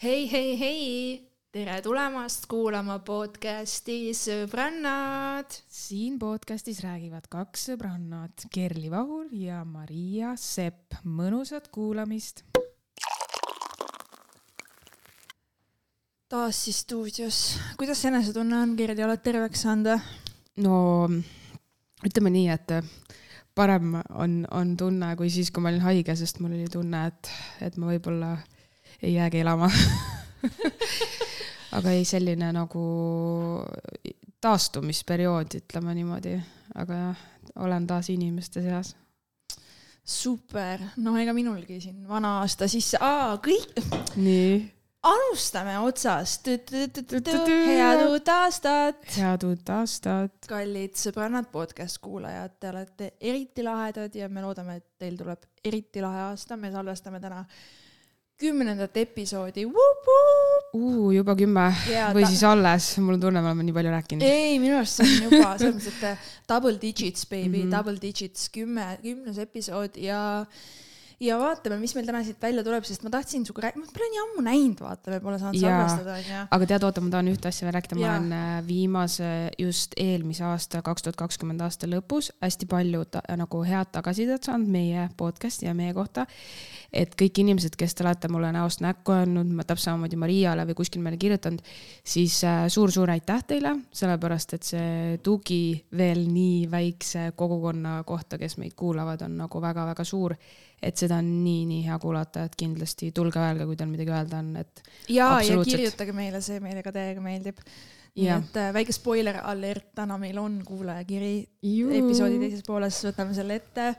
hei, hei, hei, tere tulemast kuulama podcasti Sõbrannad. siin podcastis räägivad kaks sõbrannat, Kerli Vahur ja Maria Sepp. mõnusat kuulamist. taas siis stuudios. kuidas enesetunne on, Kerli, oled terveks saanud või? no ütleme nii, et parem on, on tunne kui siis, kui ma olin haige, sest mul oli tunne, et, et ma võib-olla ei jäägi elama aga ei, selline nagu taastumisperiood, ütleme niimoodi, aga jah, olen taas inimeste seas. super, no ega minulgi siin vana aasta sisse, aa, kõik. nii. alustame otsast. head uut aastat. head uut aastat. kallid sõbrannad, podcast kuulajad, te olete eriti lahedad ja me loodame, et teil tuleb eriti lahe aasta, me salvestame täna kümnendat episoodi. Uh, juba kümme ja, või ta... siis alles, mul on tunne, me oleme nii palju rääkinud. ei, minu arust see on juba selles mõttes, et äh, double digits baby mm, -hmm. double digits, kümme, kümnes episood ja ja vaatame, mis meil täna siit välja tuleb, sest ma tahtsin sinuga rääkida, ma pole nii ammu näinud, vaata, me pole saanud salvestada, onju. aga tead, oota, ma tahan ühte asja veel rääkida, ma olen äh, viimase, just eelmise aasta, kaks tuhat kakskümmend aasta lõpus hästi palju ta, nagu head tagasisidet saanud meie podcast'i ja meie kohta. et kõik inimesed, kes te olete mulle näost näkku öelnud, täpselt samamoodi Mariale või kuskil meile kirjutanud, siis suur-suur äh, aitäh teile, sellepärast et see tugi veel nii väikse kogukonna kohta, kes meid kuulavad, on nagu väga-väga suur et seda on nii-nii hea kuulata, et kindlasti tulge öelge, kui teil midagi öelda on, et. ja, ja kirjutage meile, see meile ka täiega meeldib. nii et äh, väike spoiler alert, täna meil on kuulajakiri episoodi teises pooles, võtame selle ette.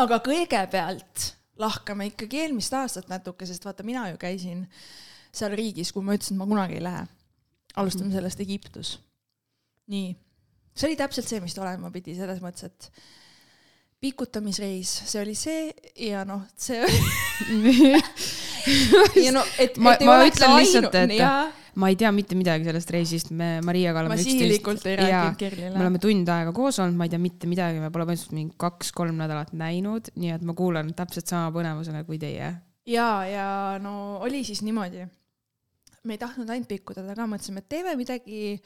aga kõigepealt lahkame ikkagi eelmist aastat natuke, sest vaata, mina ju käisin seal riigis, kuhu ma ütlesin, et ma kunagi ei lähe. alustame mm. sellest Egiptus. nii, see oli täpselt see, mis olema pidi, selles mõttes, et pikutamisreis, see oli see ja noh, see oli ja no, et, ma, et ma ütlen lihtsalt, et ja... ma ei tea mitte midagi sellest reisist, me Mariaga oleme üksteist ja me oleme tund aega koos olnud, ma ei tea mitte midagi, me pole põhimõtteliselt mingi kaks-kolm nädalat näinud, nii et ma kuulan täpselt sama põnevusega kui teie. ja, ja no oli siis niimoodi. me ei tahtnud ainult pikkuda, aga mõtlesime, et teeme midagi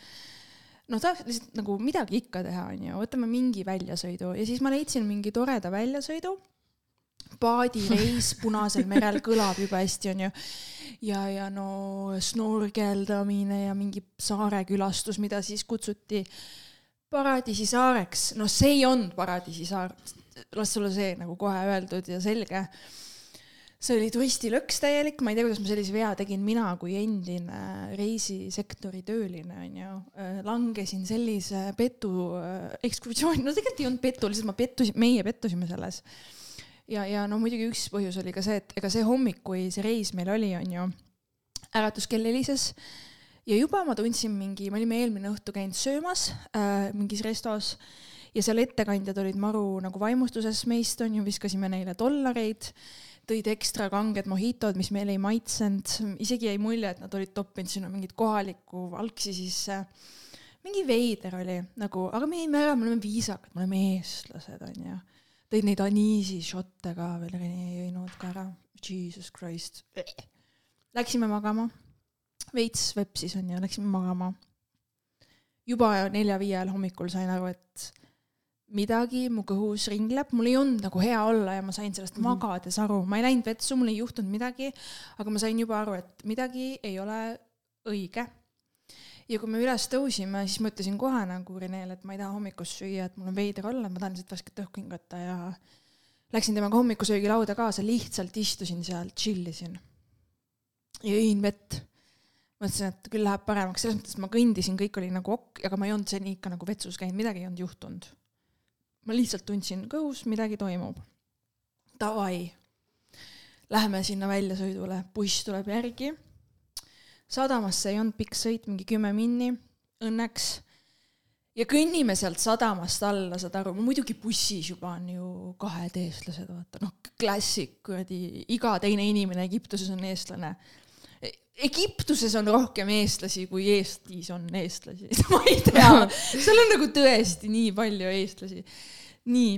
noh, tahaks lihtsalt nagu midagi ikka teha, onju, võtame mingi väljasõidu ja siis ma leidsin mingi toreda väljasõidu. paadireis Punasel merel kõlab jube hästi, onju. ja, ja no snorgeldamine ja mingi saarekülastus, mida siis kutsuti Paradiisi saareks. no see ei olnud Paradiisi saar, las sulle see nagu kohe öeldud ja selge see oli turistilõks täielik, ma ei tea, kuidas ma sellise vea tegin, mina kui endine reisisektori tööline onju, äh, langesin sellise petu äh, ekskursiooni, no tegelikult ei olnud petu, lihtsalt ma pettusin, meie pettusime selles. ja, ja no muidugi üks põhjus oli ka see, et ega see hommik, kui see reis meil oli, onju, äratuskell helises. Ja juba ma tundsin mingi, me olime eelmine õhtu käinud söömas äh, mingis restos. Ja seal ettekandjad olid maru nagu vaimustuses meist onju, viskasime neile dollareid tõid ekstra kanged mojitod, mis meile ei maitsenud, isegi jäi mulje, et nad olid toppinud sinna mingit kohalikku valksi sisse. mingi veider oli nagu, aga me jäime ära, me oleme viisakad, me oleme eestlased, onju. tõid neid aniisi šotte ka veel, jõinud ka ära. Jesus Christ. Läksime magama, veits vepsis onju, läksime magama. juba nelja-viie ajal hommikul sain aru, et midagi mu kõhus ringleb, mul ei olnud nagu hea olla ja ma sain sellest mm -hmm. magades aru, ma ei läinud vetsu, mul ei juhtunud midagi, aga ma sain juba aru, et midagi ei ole õige. ja kui me üles tõusime, siis ma ütlesin kohe nagu Renele, et ma ei taha hommikust süüa, et mul on veider olla, ma tahan lihtsalt värsket õhku hingata ja läksin temaga hommikusöögilauda kaasa, lihtsalt istusin seal, chill isin. ja jõin vett mõtlesin, et küll läheb paremaks, selles mõttes, ma kõndisin, kõik oli nagu ok, aga ma ei olnud seni ikka nagu vetsus käinud, midagi ei olnud juhtunud ma lihtsalt tundsin kõhus, midagi toimub. Davai, läheme sinna väljasõidule, buss tuleb järgi. sadamasse ei olnud pikk sõit, mingi kümme minni, õnneks. ja kõnnime sealt sadamast alla, saad aru, muidugi bussis juba on ju kahed eestlased, vaata noh, klassik, kuradi, iga teine inimene Egiptuses on eestlane Egiptuses on rohkem eestlasi kui Eestis on eestlasi ma ei tea, seal on nagu tõesti nii palju eestlasi. nii,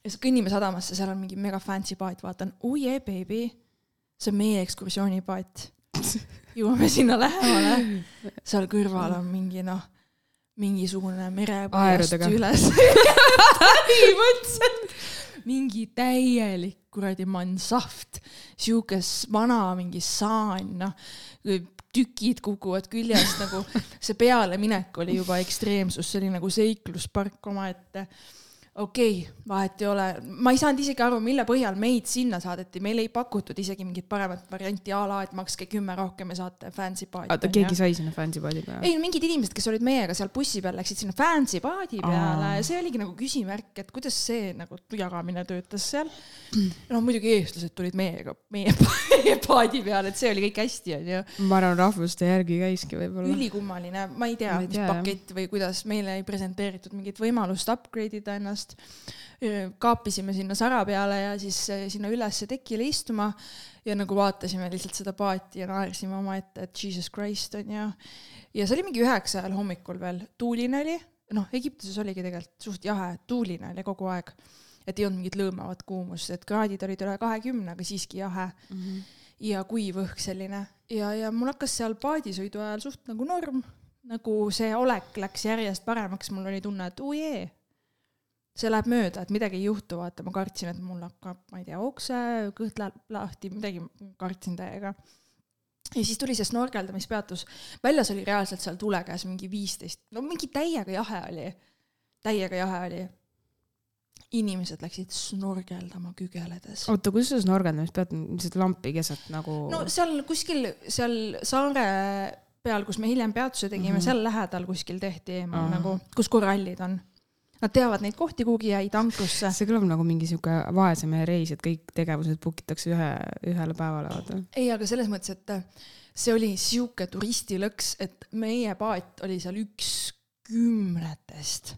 ja siis kõnnime sadamasse, seal on mingi mega fancy paat, vaatan, oh yeah baby, see on meie ekskursioonipaat. jõuame sinna lähemale. seal kõrval on mingi noh, mingisugune Aerudega. üles põhimõtteliselt mingi täielik kuradi mansahvt, sihuke vana mingi saan, noh, tükid kukuvad küljest nagu, see pealeminek oli juba ekstreemsus, see oli nagu seikluspark omaette okei okay,, vahet ei ole, ma ei saanud isegi aru, mille põhjal meid sinna saadeti, meile ei pakutud isegi mingit paremat varianti a la, et makske kümme rohkem ja saate fancy paadi. oota, keegi sai sinna fancy paadi peale? ei mingid inimesed, kes olid meiega seal bussi peal, läksid sinna fancy paadi peale ja see oligi nagu küsimärk, et kuidas see nagu jagamine töötas seal. no muidugi eestlased tulid meiega, meie, paadi peale, et see oli kõik hästi, onju. ma arvan, rahvuste järgi käiski võib-olla. ülikummaline, ma ei tea, mis pakett või kuidas meile ei presenteeritud mingit võimalust upgrade ida ennast. Kaapisime sinna sara peale ja siis sinna ülesse tekile istuma ja nagu vaatasime lihtsalt seda paati ja naersime omaette, et jesus christ on ju. ja see oli mingi üheksa ajal hommikul veel, tuuline oli, noh, Egiptuses oligi tegelikult suht jahe, tuuline oli kogu aeg. et ei olnud mingit lõõmavat kuumust, et kraadid olid üle kahekümne, aga siiski jahe. Ja kuiv õhk selline. Ja, ja mul hakkas seal paadisõidu ajal suht nagu norm, nagu see olek läks järjest paremaks, mul oli tunne, et oo jee, see läheb mööda, et midagi ei juhtu, vaata, ma kartsin, et mul hakkab, ma ei tea, okse, kõht läheb lahti, midagi kartsin täiega. ja siis tuli see snorkeldamispeatus, väljas oli reaalselt seal tule käes mingi viisteist, no mingi täiega jahe oli, täiega jahe oli. inimesed läksid snorgeldama kügeledes. oota, kus sa snorgeldamist pead, lihtsalt lampi keset nagu no seal kuskil seal saare peal, kus me hiljem peatuse tegime mm. -hmm. seal lähedal kuskil tehti eemal Aa. nagu, kus korallid on. Nad teavad neid kohti, kuhugi jäid ankrusse. see kõlab nagu mingi sihuke vaesemehe reis, et kõik tegevused book itakse ühe, ühele päevale, vaata. ei, aga selles mõttes, et see oli sihuke turistilõks, et meie paat oli seal üks kümnetest.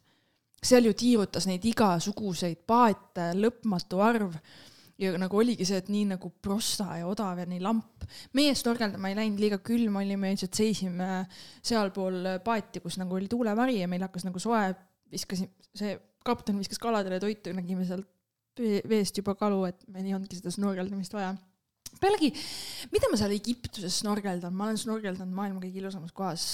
seal ju tiirutas neid igasuguseid paate lõpmatu arv ja nagu oligi see, et nii nagu prosta ja odav ja nii lamp. meie snorgeldama ei läinud, liiga külm oli, me lihtsalt seisime sealpool paati, kus nagu oli tuulevari ja meil hakkas nagu soe, viskasin, see kapten viskas kaladele toitu ja nägime sealt vee- veest juba kalu, et meil ei olnudki seda snorgeldamist vaja. pealegi, mida ma seal Egiptuses snorgeldan, ma olen snorgeldanud maailma kõige ilusamas kohas.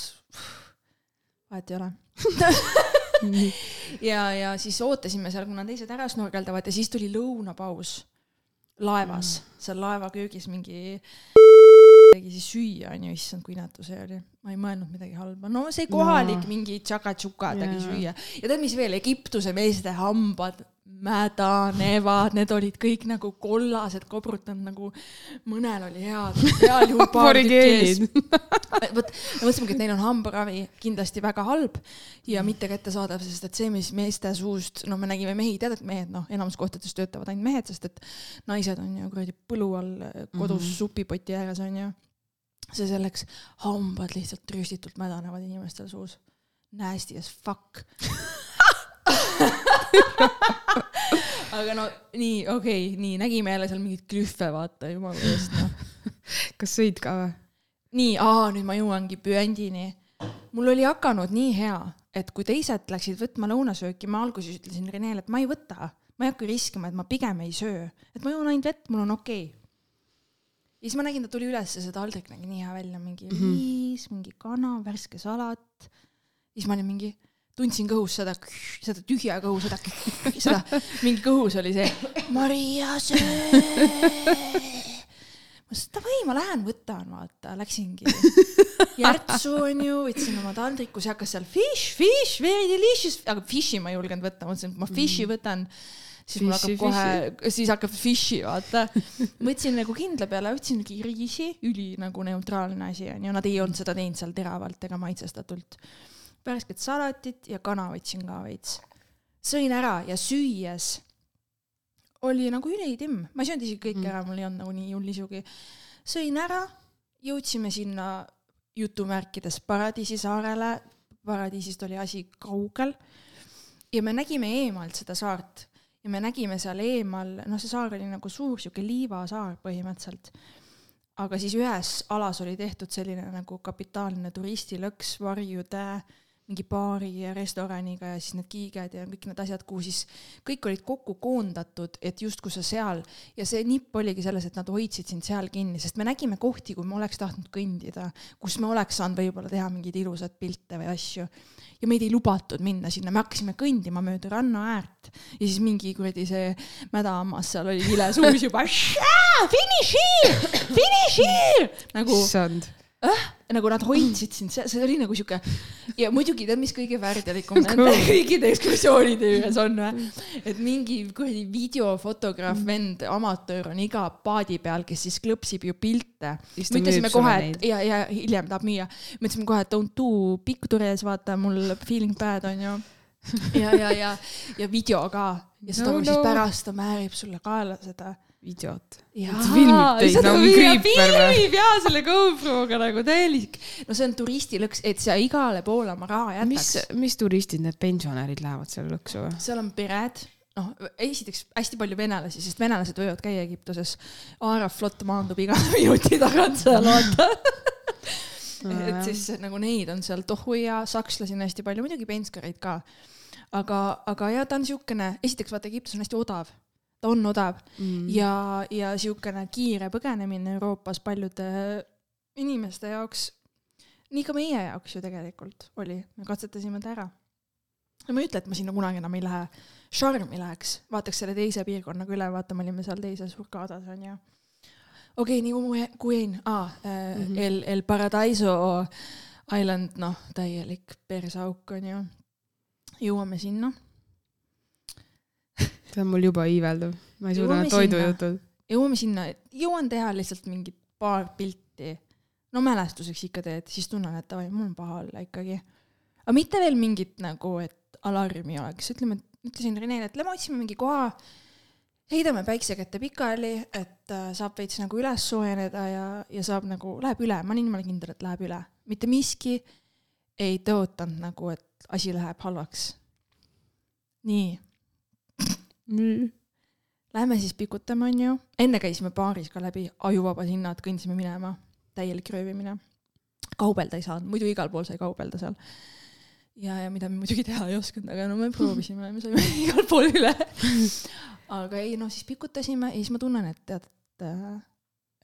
vahet ei ole. ja, ja siis ootasime seal, kuna teised ära snorgeldavad ja siis tuli lõunapaus laevas mm., seal laevaköögis mingi siis süüa onju, issand kui inetu see oli, ma ei mõelnud midagi halba, no see kohalik No. mingi tšaka-tšuka tegi Jaa. süüa ja tead, mis veel, Egiptuse meeste hambad mädanevad, need olid kõik nagu kollased, kobrutanud nagu mõnel oli head, heal juhul paar tükki ees vot, mõtlesimegi, et neil on hambaravi kindlasti väga halb ja mitte kättesaadav, sest et see, mis meeste suust, no me nägime mehi, tead, et mehed noh, enamus kohtades töötavad ainult mehed, sest et naised on ju kuradi põlu all kodus mm. -hmm. supipoti ääres on ju. See selleks, hambad lihtsalt rüstitult mädanevad inimestel suus. Nasty as fuck. aga no nii, okei okay,, nii nägime jälle seal mingeid klühve, vaata jumala eest noh. kas sõid ka või? nii, aa, nüüd ma jõuangi püendini. mul oli hakanud nii hea, et kui teised läksid võtma lõunasööki, ma alguses ütlesin Renele, et ma ei võta, ma ei hakka riskima, et ma pigem ei söö, et ma joon ainult vett, mul on okei okay.. Ja siis ma nägin, ta tuli üles ja see taldrik nägi nii hea välja, mingi Mhm. riis, mingi kana, värske salat. siis ma olin mingi, tundsin kõhus seda, seda tühja kõhu, seda, seda, mingi kõhus oli see Maria söö ma ütlesin davai, ma lähen võtan, vaata, läksingi. Järtsu onju, võtsin oma taldriku, see hakkas seal fish, fish, very delicious, aga fish'i ma ei julgenud võtta, mõtlesin, et ma fish'i võtan, siis mul hakkab kohe, siis hakkab fish'i, vaata. võtsin nagu kindla peale, võtsingi riisi, üli nagu neutraalne asi onju, nad ei olnud seda teinud seal teravalt ega maitsestatult. värsket salatit ja kana võtsin ka veits. sõin ära ja süües oli nagu ülitimm, ma ei söönud isegi kõike Mm. ära, mul ei olnud nagu nii hull isugi. sõin ära, jõudsime sinna jutumärkides Paradiisi saarele, paradiisist oli asi kaugel ja me nägime eemalt seda saart ja me nägime seal eemal, noh, see saar oli nagu suur sihuke liivasaar põhimõtteliselt. aga siis ühes alas oli tehtud selline nagu kapitaalne turistilõks, varjude, mingi baari ja restoraniga ja siis need kiiged ja kõik need asjad, kuhu siis kõik olid kokku koondatud, et justkui sa seal ja see nipp oligi selles, et nad hoidsid sind seal kinni, sest me nägime kohti, kui me oleks tahtnud kõndida, kus me oleks saanud võib-olla teha mingeid ilusaid pilte või asju ja meid ei lubatud minna sinna, me hakkasime kõndima mööda ranna äärt ja siis mingi kuradi see mädahammas seal oli vilesuus juba. Finish here nagu. issand äh, nagu nad hoidsid sind, see, see oli nagu sihuke ja muidugi tead, mis kõige värdjalikum nende kõikide ekskursioonide juures on või? et mingi kuradi videofotograaf, vend, amatöör on iga paadi peal, kes siis klõpsib ju pilte. me ütlesime kohe, et ja, ja hiljem tahab müüa. me ütlesime kohe, et don't do pictures, vaata mul feeling bad on ju ja, ja, ja, ja video ka ja seda no, no. siis pärast ta määrib sulle kaela seda videot. filmib nagu kriiper või? filmib jaa, selle GoProga nagu täielik. no see on turistilõks, et sa igale poole oma raha jätaks. mis, mis turistid, need pensionärid lähevad seal lõksu või? seal on pered, noh, esiteks hästi palju venelasi, sest venelased võivad käia Egiptuses. Aeroflot maandub iga minuti tagant seal, vaata et siis nagu neid on seal tohu ja sakslasi on hästi palju, muidugi penskareid ka. aga, aga ja ta on siukene, esiteks vaata, Egiptus on hästi odav ta on odav mm. ja, ja niisugune kiire põgenemine Euroopas paljude inimeste jaoks, nii ka meie jaoks ju tegelikult oli, me katsetasime ta ära. ja ma ei ütle, et ma sinna kunagi enam ei lähe, Charmi läheks, vaataks selle teise piirkonnaga üle, vaata, me olime seal teises Hurgadas onju. okei okay,, nii kui, kui aa äh, mm, -hmm. El, El Paradiso Island, noh, täielik persauk onju. jõuame sinna see on mul juba iiveldav, ma ei suuda toidujutud. jõuame sinna, jõuan teha lihtsalt mingit paar pilti. no mälestuseks ikka teed, siis tunnen, et davai, mul on paha olla ikkagi. aga mitte veel mingit nagu, et alarmi oleks, ütleme, ütlesin Renele, et lähme otsime mingi koha, heidame päiksekätte pikali, et äh, saab veits nagu üles soojeneda ja, ja saab nagu, läheb üle, ma olin jumala kindel, et läheb üle. mitte miski ei tõotanud nagu, et asi läheb halvaks. nii nii. Lähme siis pikutame, onju. enne käisime baaris ka läbi ajuvabad hinnad, kõndisime minema, täielik röövimine. kaubelda ei saanud, muidu igal pool sai kaubelda seal. ja, ja mida me muidugi teha ei osanud, aga no me proovisime, me saime igal pool üle. aga ei, noh siis pikutasime ja siis ma tunnen, et tead, et äh,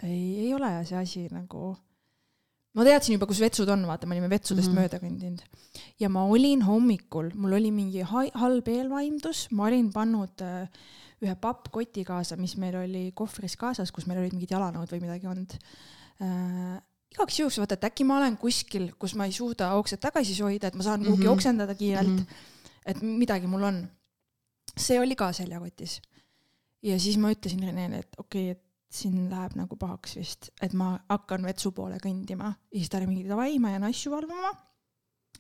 ei, ei ole see asi nagu ma teadsin juba, kus vetsud on, vaata, me olime vetsudest mm -hmm. mööda kõndinud. ja ma olin hommikul, mul oli mingi halb eelvaimdus, ma olin pannud äh, ühe pappkoti kaasa, mis meil oli kohvris kaasas, kus meil olid mingid jalanõud või midagi olnud äh,. igaks juhuks vaata, et äkki ma olen kuskil, kus ma ei suuda oksed tagasi hoida, et ma saan kuhugi mm -hmm. oksendada kiirelt mm. -hmm. et midagi mul on. see oli ka seljakotis. ja siis ma ütlesin Renele, et okei okay,, et siin läheb nagu pahaks vist, et ma hakkan vetsu poole kõndima ja siis ta oli mingi davai, ma jään asju valvama.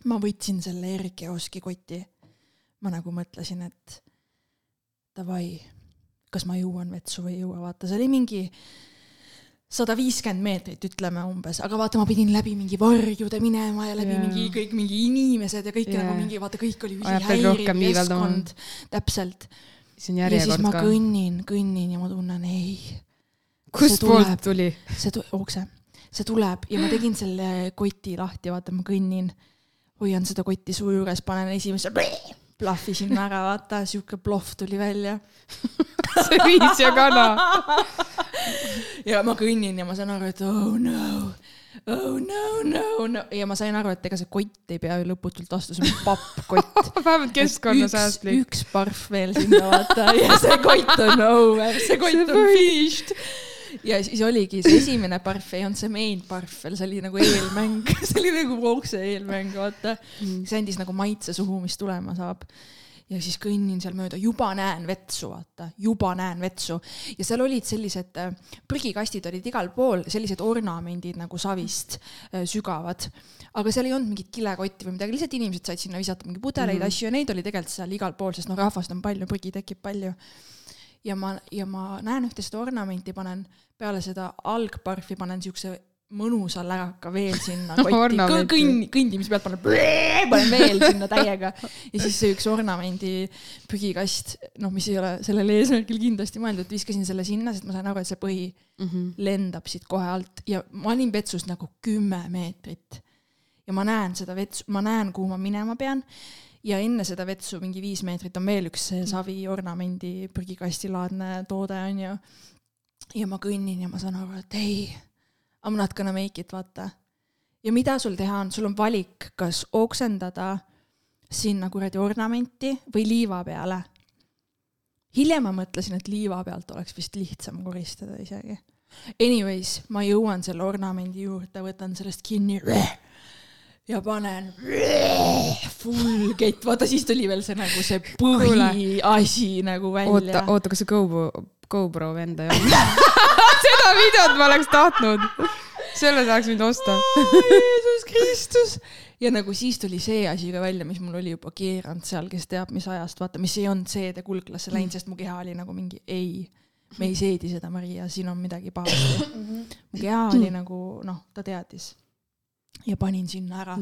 ma võtsin selle R-kioski koti. ma nagu mõtlesin, et davai, kas ma jõuan vetsu või ei jõua, vaata, see oli mingi sada viiskümmend meetrit, ütleme umbes, aga vaata, ma pidin läbi mingi varjude minema ja läbi yeah. mingi kõik mingi inimesed ja kõik yeah. nagu mingi, vaata, kõik oli häiriv keskkond, täpselt. ja siis ma ka. kõnnin, kõnnin ja ma tunnen, ei kustpoolt tuli? see tu-, okse, see tuleb ja ma tegin selle koti lahti, vaata, ma kõnnin, hoian seda kotti suu juures, panen esimese plahvisin ära, vaata, sihuke plohv tuli välja. See viis ja kana. Ja ma kõnnin ja ma saan aru, et oh no, oh no, no, no. Ja ma sain aru, et ega see kott ei pea ju lõputult vastu, see on pappkott. Vähemalt keskkonnasäästlik. üks parf veel sinna vaata. Ja see kott on over, see kott see on finished ja siis oligi see esimene parf ei olnud see main parf veel, see oli nagu eelmäng. See oli nagu vookse eelmäng, vaata. Mm.. see andis nagu maitse suhu, mis tulema saab. Ja siis kõnnin seal mööda, juba näen vetsu, vaata, juba näen vetsu. ja seal olid sellised äh, prügikastid olid igal pool, sellised ornamendid nagu savist äh, sügavad. aga seal ei olnud mingit kilekotti või midagi, lihtsalt inimesed said sinna visata mingeid pudeleid mm, -hmm. asju ja neid oli tegelikult seal igal pool, sest noh, rahvast on palju, prügi tekib palju ja ma, ja ma näen ühte seda ornamenti, panen peale seda algparfi, panen siukse mõnusa läraka veel sinna kotti kõnn, kõndimise pealt panen, panen veel sinna täiega. ja siis see üks ornamendi prügikast, noh, mis ei ole sellel eesmärgil kindlasti mõeldud, viskasin selle sinna, sest ma sain aru, et see põhi mm -hmm. lendab siit kohe alt ja ma olin vetsust nagu kümme meetrit. ja ma näen seda vetsu, ma näen, kuhu ma minema pean ja enne seda vetsu mingi viis meetrit on veel üks see savi ornamendi prügikastilaadne toode onju. ja ma kõnnin ja ma saan aru, et ei, I m not gonna make it, vaata. ja mida sul teha on, sul on valik, kas oksendada sinna kuradi ornamenti või liiva peale. hiljem ma mõtlesin, et liiva pealt oleks vist lihtsam koristada isegi. Anyways, ma jõuan selle ornamendi juurde, võtan sellest kinni ja panen full kett, vaata siis tuli veel see nagu see põhiasi nagu oota välja., oota, kas see GoPro, GoPro vend ei olnud? seda videot ma oleks tahtnud. selle tahaks nüüd osta. Jeesus Kristus. ja nagu siis tuli see asi ka välja, mis mul oli juba keeranud seal, kes teab, mis ajast, vaata, mis ei olnud seede kulklasse läinud, sest mu keha oli nagu mingi ei, me ei seedi seda, Maria, siin on midagi pahasti. mu keha oli nagu noh, ta teadis. Ja panin sinna ära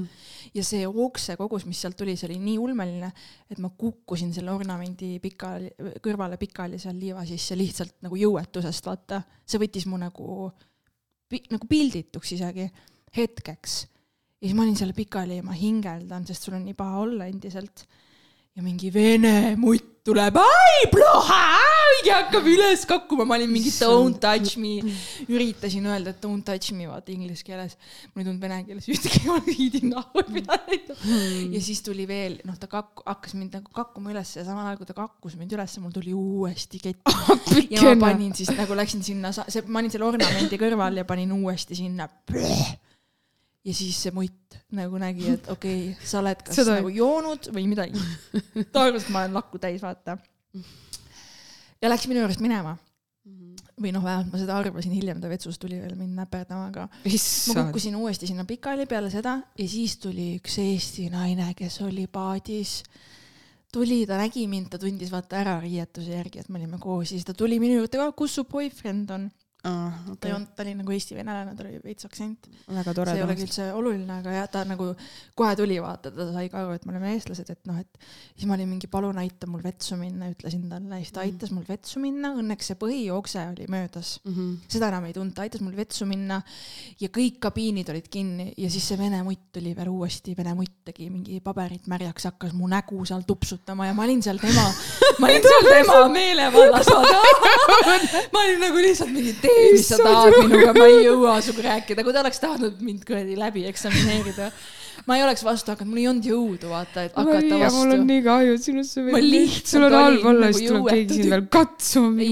ja see okse kogus, mis sealt tuli, see oli nii ulmeline, et ma kukkusin selle ornamendi pikali, kõrvale pikali seal liiva sisse lihtsalt nagu jõuetusest, vaata. see võttis mu nagu, nagu pildituks isegi hetkeks. ja siis ma olin seal pikali ja ma hingeldan, sest sul on nii paha olla endiselt. ja mingi vene mutt tuleb, ai, ploha, ja hakkab üles kakkuma, ma olin mingi don't touch me. üritasin öelda, don't touch me, vaata inglise keeles. mul ei tulnud vene keeles ühtegi, ma viidin nahku peale. ja siis tuli veel, noh, ta kakku, hakkas mind nagu kakkuma üles ja samal ajal, kui ta kakkus mind üles, mul tuli uuesti kett. ja ma panin siis nagu läksin sinna, see, ma olin selle ornamendi kõrval ja panin uuesti sinna. ja siis see mutt nagu nägi, et okei okay,, sa oled kas Seda... nagu joonud või midagi. ta arvas, et ma olen lakku täis, vaata. Ja läks minu juurest minema. või noh, vähemalt ma seda arvasin, hiljem ta vetsus tuli veel mind näperdama, aga ma kukkusin uuesti sinna pikali peale seda ja siis tuli üks Eesti naine, kes oli paadis. tuli, ta nägi mind, ta tundis vaata ära riietuse järgi, et me olime koos ja siis ta tuli minu juurde ka, kus su boyfriend on. Ta ei olnud, ta oli nagu eesti venelane, tal oli veits aktsent. see ei. olegi üldse oluline, aga jah, ta nagu kohe tuli vaata, ta sai ka aru, et me oleme eestlased, et noh, et siis ma olin mingi palun aita mul vetsu minna, ütlesin talle siis ta aitas mul vetsu minna, õnneks see põhijookse oli möödas Mhm. seda enam ei tundnud, ta aitas mul vetsu minna ja kõik kabiinid olid kinni ja siis see vene mutt tuli veel uuesti, vene mutt tegi mingi paberit märjaks, hakkas mu nägu seal tupsutama ja ma olin seal tema, ma olin seal tema meelevallas, ma olin nagu lihtsalt mingi tee, mis sa tahad minuga, ma ei jõua sinuga rääkida, kui ta oleks tahtnud mind kuradi läbi eksamineerida. ma ei oleks vastu hakanud, mul ei olnud jõudu, vaata, et hakata Maria, mul on vastu. nii kahju sinust. Ma lihtsalt sul on halb olla, nagu siis tuleb keegi sind veel katsuma.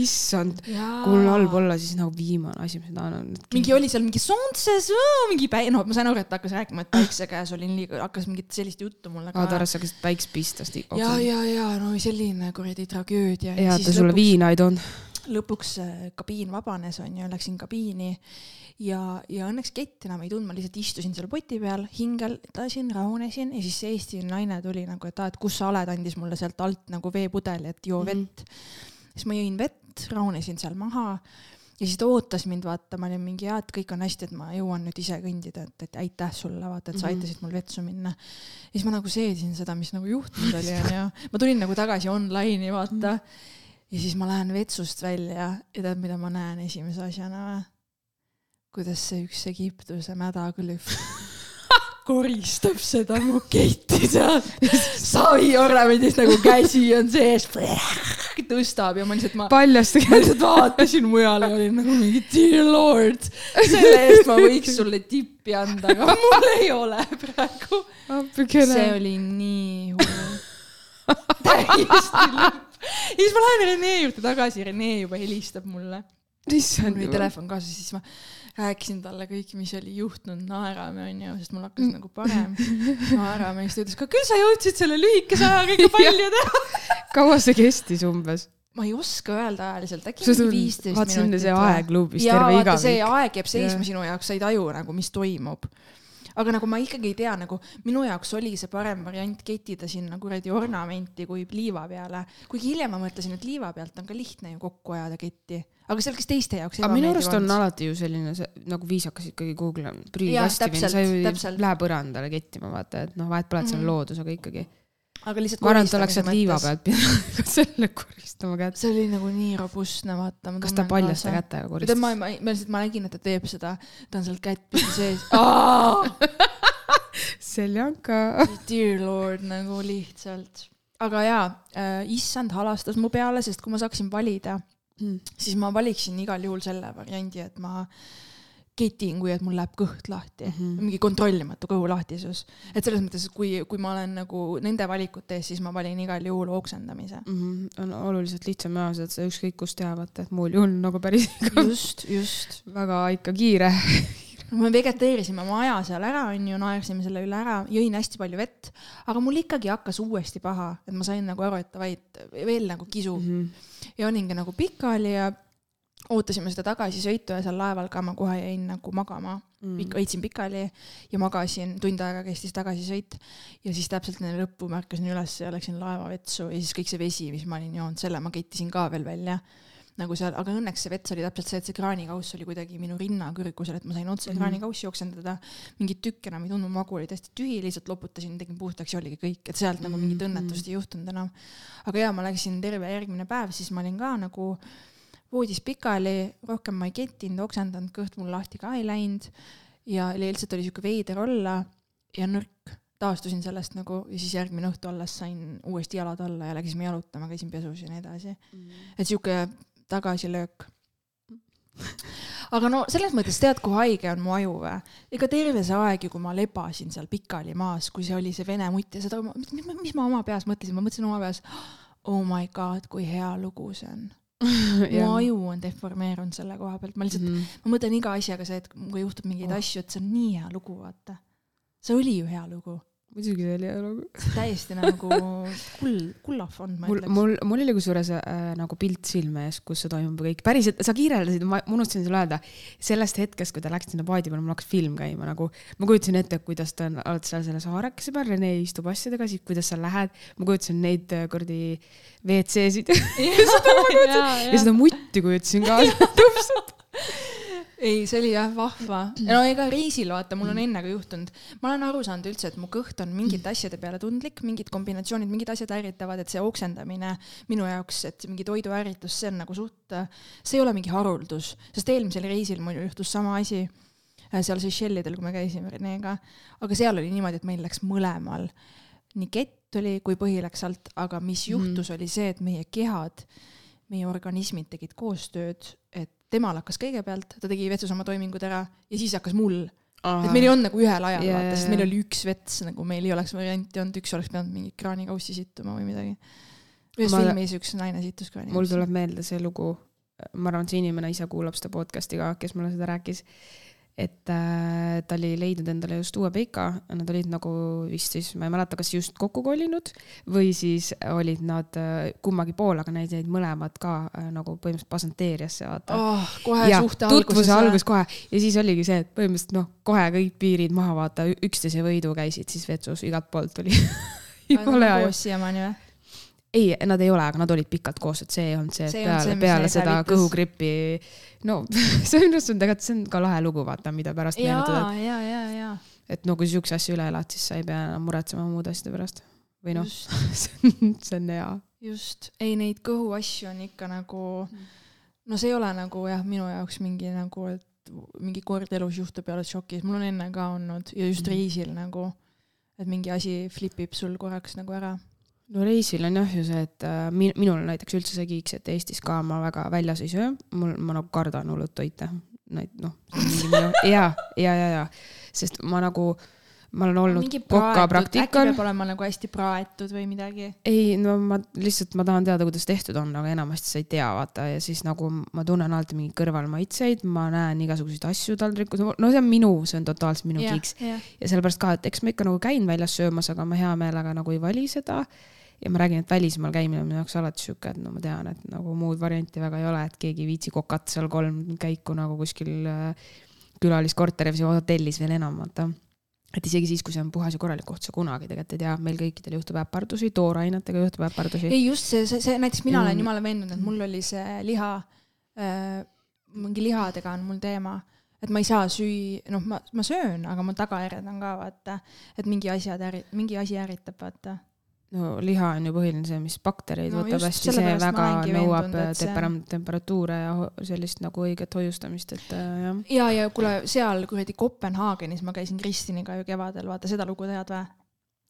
issand, kui mul halb olla, siis nagu viimane asi, mis ma tahan, on. mingi oli seal mingi sontses, mingi päi-, noh, ma sain aru, et ta hakkas rääkima, et päikse käes olin liiga, hakkas mingit sellist juttu mulle aa, ta arvas, sa hakkasid päikest pista. ja, ja, ja no selline kuradi tragöödia. ja ta sulle viina ei toonud. Lõpuks äh, kabiin vabanes, onju, läksin kabiini ja, ja õnneks kett enam ei tundnud, ma lihtsalt istusin seal poti peal, hingeldasin, rahunesin ja siis see Eesti naine tuli nagu, et aa, et kus sa oled, andis mulle sealt alt nagu veepudeli, et joo Mhm. vett. siis ma jõin vett, rahunesin seal maha ja siis ta ootas mind, vaata, ma olin mingi, jaa, et kõik on hästi, et ma jõuan nüüd ise kõndida, et, et aitäh sulle, vaata, et sa Mhm. aitasid mul vetsu minna. ja siis ma nagu seedisin seda, mis nagu juhtunud oli, onju. ma tulin nagu tagasi online'i, vaata. Ja siis ma lähen vetsust välja ja tead, mida ma näen esimese asjana või? kuidas see üks Egiptuse mädaglühv koristab seda mu ketti seal saviornamendist nagu käsi on sees, tõstab ja ma lihtsalt, ma paljastage ma. lihtsalt vaatasin mujale ja olin nagu mingi dear lord, selle eest ma võiks sulle tippi anda, aga mul ei ole praegu. see. oli nii hull. täiesti lõpp. ja siis ma lähen Rene juurde tagasi, Rene juba helistab mulle. issand mul oli. telefon kaasas, siis ma rääkisin talle kõik, mis oli juhtunud, naerame onju, sest mul hakkas nagu parem. naerame ja siis ta ütles ka, küll sa jõudsid selle lühikese ajaga ikka palju teha. kaua see kestis umbes? ma ei oska öelda ajaliselt, äkki mingi viisteist vaata, see on minutit. see aeg luubis terve vaata see igavik. aeg jääb seisma Jah. sinu jaoks, sa ei taju nagu, mis toimub. Aga nagu ma ikkagi ei tea, nagu minu jaoks oli see parem variant kettida sinna kuradi ornamenti kui liiva peale. kuigi hiljem ma mõtlesin, et liiva pealt on ka lihtne ju kokku ajada ketti, aga see oleks teiste jaoks aga minu arust on alati ju selline see, nagu viisakas ikkagi Google on Jaa, prügikasti sa ju ei lähe põrandale kettima, vaata, et noh, vahet pole, et see on Mhm. loodus, aga ikkagi. Aga lihtsalt ma arvan, et oleks sealt liiva pealt pidanud selle koristama kätt. see oli nagu nii robustne, vaata. kas ta paljaste? kätega tead, koristas ma, ma, ma lihtsalt, ma nägin, et ta teeb seda, ta on seal kätt pidi sees. seljanka. Dear lord nagu lihtsalt. aga jaa äh,, issand halastas mu peale, sest kui ma saaksin valida, siis ma valiksin igal juhul selle variandi, et ma ketin, kui et mul läheb kõht lahti mm. -hmm. mingi kontrollimatu kõhulahtisus. et selles mõttes, et kui, kui ma olen nagu nende valikute ees, siis ma valin igal juhul oksendamise. Mhm, on oluliselt lihtsam ja seda sa ükskõik kust teha, vaata, et muul juhul nagu päris just, just. väga ikka kiire. me vegeteerisime oma aja seal ära, onju, naersime selle üle ära, jõin hästi palju vett, aga mul ikkagi hakkas uuesti paha, et ma sain nagu aru, et davai, et veel nagu kisu mm. -hmm. ja olingi nagu pikali ja ootasime seda tagasisõitu ja seal laeval ka ma kohe jäin nagu magama Mm. Pik-, hoidsin pikali ja magasin, tund aega kestis tagasisõit ja siis täpselt enne lõppu ma ärkasin üles ja läksin laevavetsu ja siis kõik see vesi, mis ma olin joonud, selle ma kettisin ka veel välja nagu seal, aga õnneks see vets oli täpselt see, et see kraanikauss oli kuidagi minu rinna kõrgusel, et ma sain otse Mhm. kraanikaussi joksendada. mingit tükki enam ei tundnud, magu oli täiesti tühi, lihtsalt loputasin, tegin puhtaks ja oligi kõik, et sealt nagu mingit Mhm. õnnetust ei juhtunud enam. aga jaa, ma läksin terve järgmine päev, siis ma olin ka nagu voodis pikali, rohkem ma ei kettinud, oksendanud, kõht mul lahti ka ei läinud ja lihtsalt oli siuke veider olla ja nõrk. taastusin sellest nagu ja siis järgmine õhtu alles sain uuesti jalad alla ja läksime jalutama, käisin pesus ja nii edasi. et siuke tagasilöök. aga no selles mõttes tead, kui haige on mu aju või? ega terve see aeg ju, kui ma lebasin seal pikali maas, kui see oli see vene mutt ja seda, mis ma oma peas mõtlesin, ma mõtlesin oma peas, oh my god, kui hea lugu see on. mu aju on deformeerunud selle koha pealt, ma lihtsalt Mhm. ma mõtlen iga asjaga see, et kui juhtub mingeid oh. asju, et see on nii hea lugu, vaata. see oli ju hea lugu, muidugi see oli lugu. täiesti nagu kull, kullafond, ma mul, ütleks. mul, mul oli kusjuures äh, nagu pilt silme ees, kus see toimub kõik, päriselt, sa kirjeldasid, ma unustasin sulle öelda, sellest hetkest, kui te läksite sinna paadi peale, mul hakkas film käima nagu, ma kujutasin ette, kuidas te on- olete seal selle saarekese peal, Rene istub asjadega, siis kuidas sa lähed, ma kujutasin neid äh, kuradi WC-sid. Ja seda mutti kujutasin ka. Täpselt. ei, see oli jah vahva. no ega reisil vaata, mul on enne ka juhtunud, ma olen aru saanud üldse, et mu kõht on mingite asjade peale tundlik, mingid kombinatsioonid, mingid asjad ärritavad, et see oksendamine minu jaoks, et mingi toiduärritus, see on nagu suht, see ei ole mingi haruldus, sest eelmisel reisil mul juhtus sama asi äh, seal Seychellidel, kui me käisime Renega, aga seal oli niimoodi, et meil läks mõlemal. Nii kett oli kui põhi läks alt, aga mis juhtus, oli see, et meie kehad, meie organismid tegid koostööd, et temal hakkas kõigepealt, ta tegi vetsus oma toimingud ära ja siis hakkas mul. et meil ei olnud nagu ühel ajal Jaa, vaata, sest meil oli üks vets nagu meil ei oleks varianti olnud, üks oleks pidanud mingit kraanikaussi sittuma või midagi. ühes Ma- filmis üks naine sittus kraanikaussi. mul tuleb meelde see lugu, ma arvan, et see inimene ise kuulab seda podcast'i ka, kes mulle seda rääkis. Et äh, ta oli leidnud endale just uue peika, nad olid nagu vist siis, ma ei mäleta, kas just kokku kolinud või siis olid nad äh, kummagi pool, aga neid jäid mõlemad ka äh, nagu põhimõtteliselt pasanteeriasse, vaata. Oh,. kohe ja suhte tutvuse alguses algus kohe. Ja siis oligi see, et põhimõtteliselt noh, kohe kõik piirid maha vaata, üksteise võidu käisid siis vetsus, igalt poolt tuli. Jumala hea siiamaani või? ei, nad ei ole, aga nad olid pikalt koos, et see ei olnud see, et See peale see,, peale seda hävitas. kõhugrippi, no see on just, tegelikult see on ka lahe lugu, vaata, mida pärast ja, meenutada, ja, ja, ja. et et no kui sa siukse asja üle elad, siis sa ei pea enam muretsema muude asjade pärast. või noh, see on, see on hea. just, ei neid kõhuasju on ikka nagu, no see ei ole nagu jah, minu jaoks mingi nagu, et mingi kord elus juhtub ja oled šokis, mul on enne ka olnud ja just Mhm. reisil nagu, et mingi asi flipib sul korraks nagu ära. No reisil on jah ju see, et äh, min-, minul on näiteks üldse see kiiks, et Eestis ka ma väga väljas ei söö, mul, ma nagu kardan hullult toite. Neid noh, ja, ja, ja, ja, sest ma nagu, ma olen olnud mingi koka praetud, äkki peab olema nagu hästi praetud või midagi. ei, no ma lihtsalt, ma tahan teada, kuidas tehtud on, aga enamasti sa ei tea, vaata, ja siis nagu ma tunnen alati mingeid kõrvalmaitseid, ma näen igasuguseid asju taldrikul, no see on minu, see on totaalselt minu kiiks. jah, ja sellepärast ka, et eks ma ikka nagu käin väljas söömas, aga ma hea meelega nagu ei vali seda. Ja ma räägin, et välismaal käimine on minu jaoks alati sihuke, et no ma tean, et nagu muud varianti väga ei ole, et keegi ei viitsi kokata seal kolm käiku nagu kuskil äh, külaliskorteris või hotellis veel enam, vaata et isegi siis, kui see on puhas ja korralik koht, sa kunagi tegelikult ei tea, meil kõikidel juhtub äpardusi, toorainetega juhtub äpardusi. ei just see, see, see näiteks mina olen Mm. jumala veendunud, et mul oli see liha äh,, mingi lihadega on mul teema, et ma ei saa süüa, noh, ma, ma söön, aga mul tagajärjed on ka vaata, et mingi asjad äri-, mingi asi ärritab, vaata. No liha on ju põhiline see, mis baktereid No võtab hästi, see väga nõuab veendunud, et see- temper-, temperatuure ja sellist nagu õiget hoiustamist, et äh, jah. ja, ja kuule, seal kuradi Kopenhaagenis ma käisin Kristiniga ju kevadel, vaata seda lugu tead või?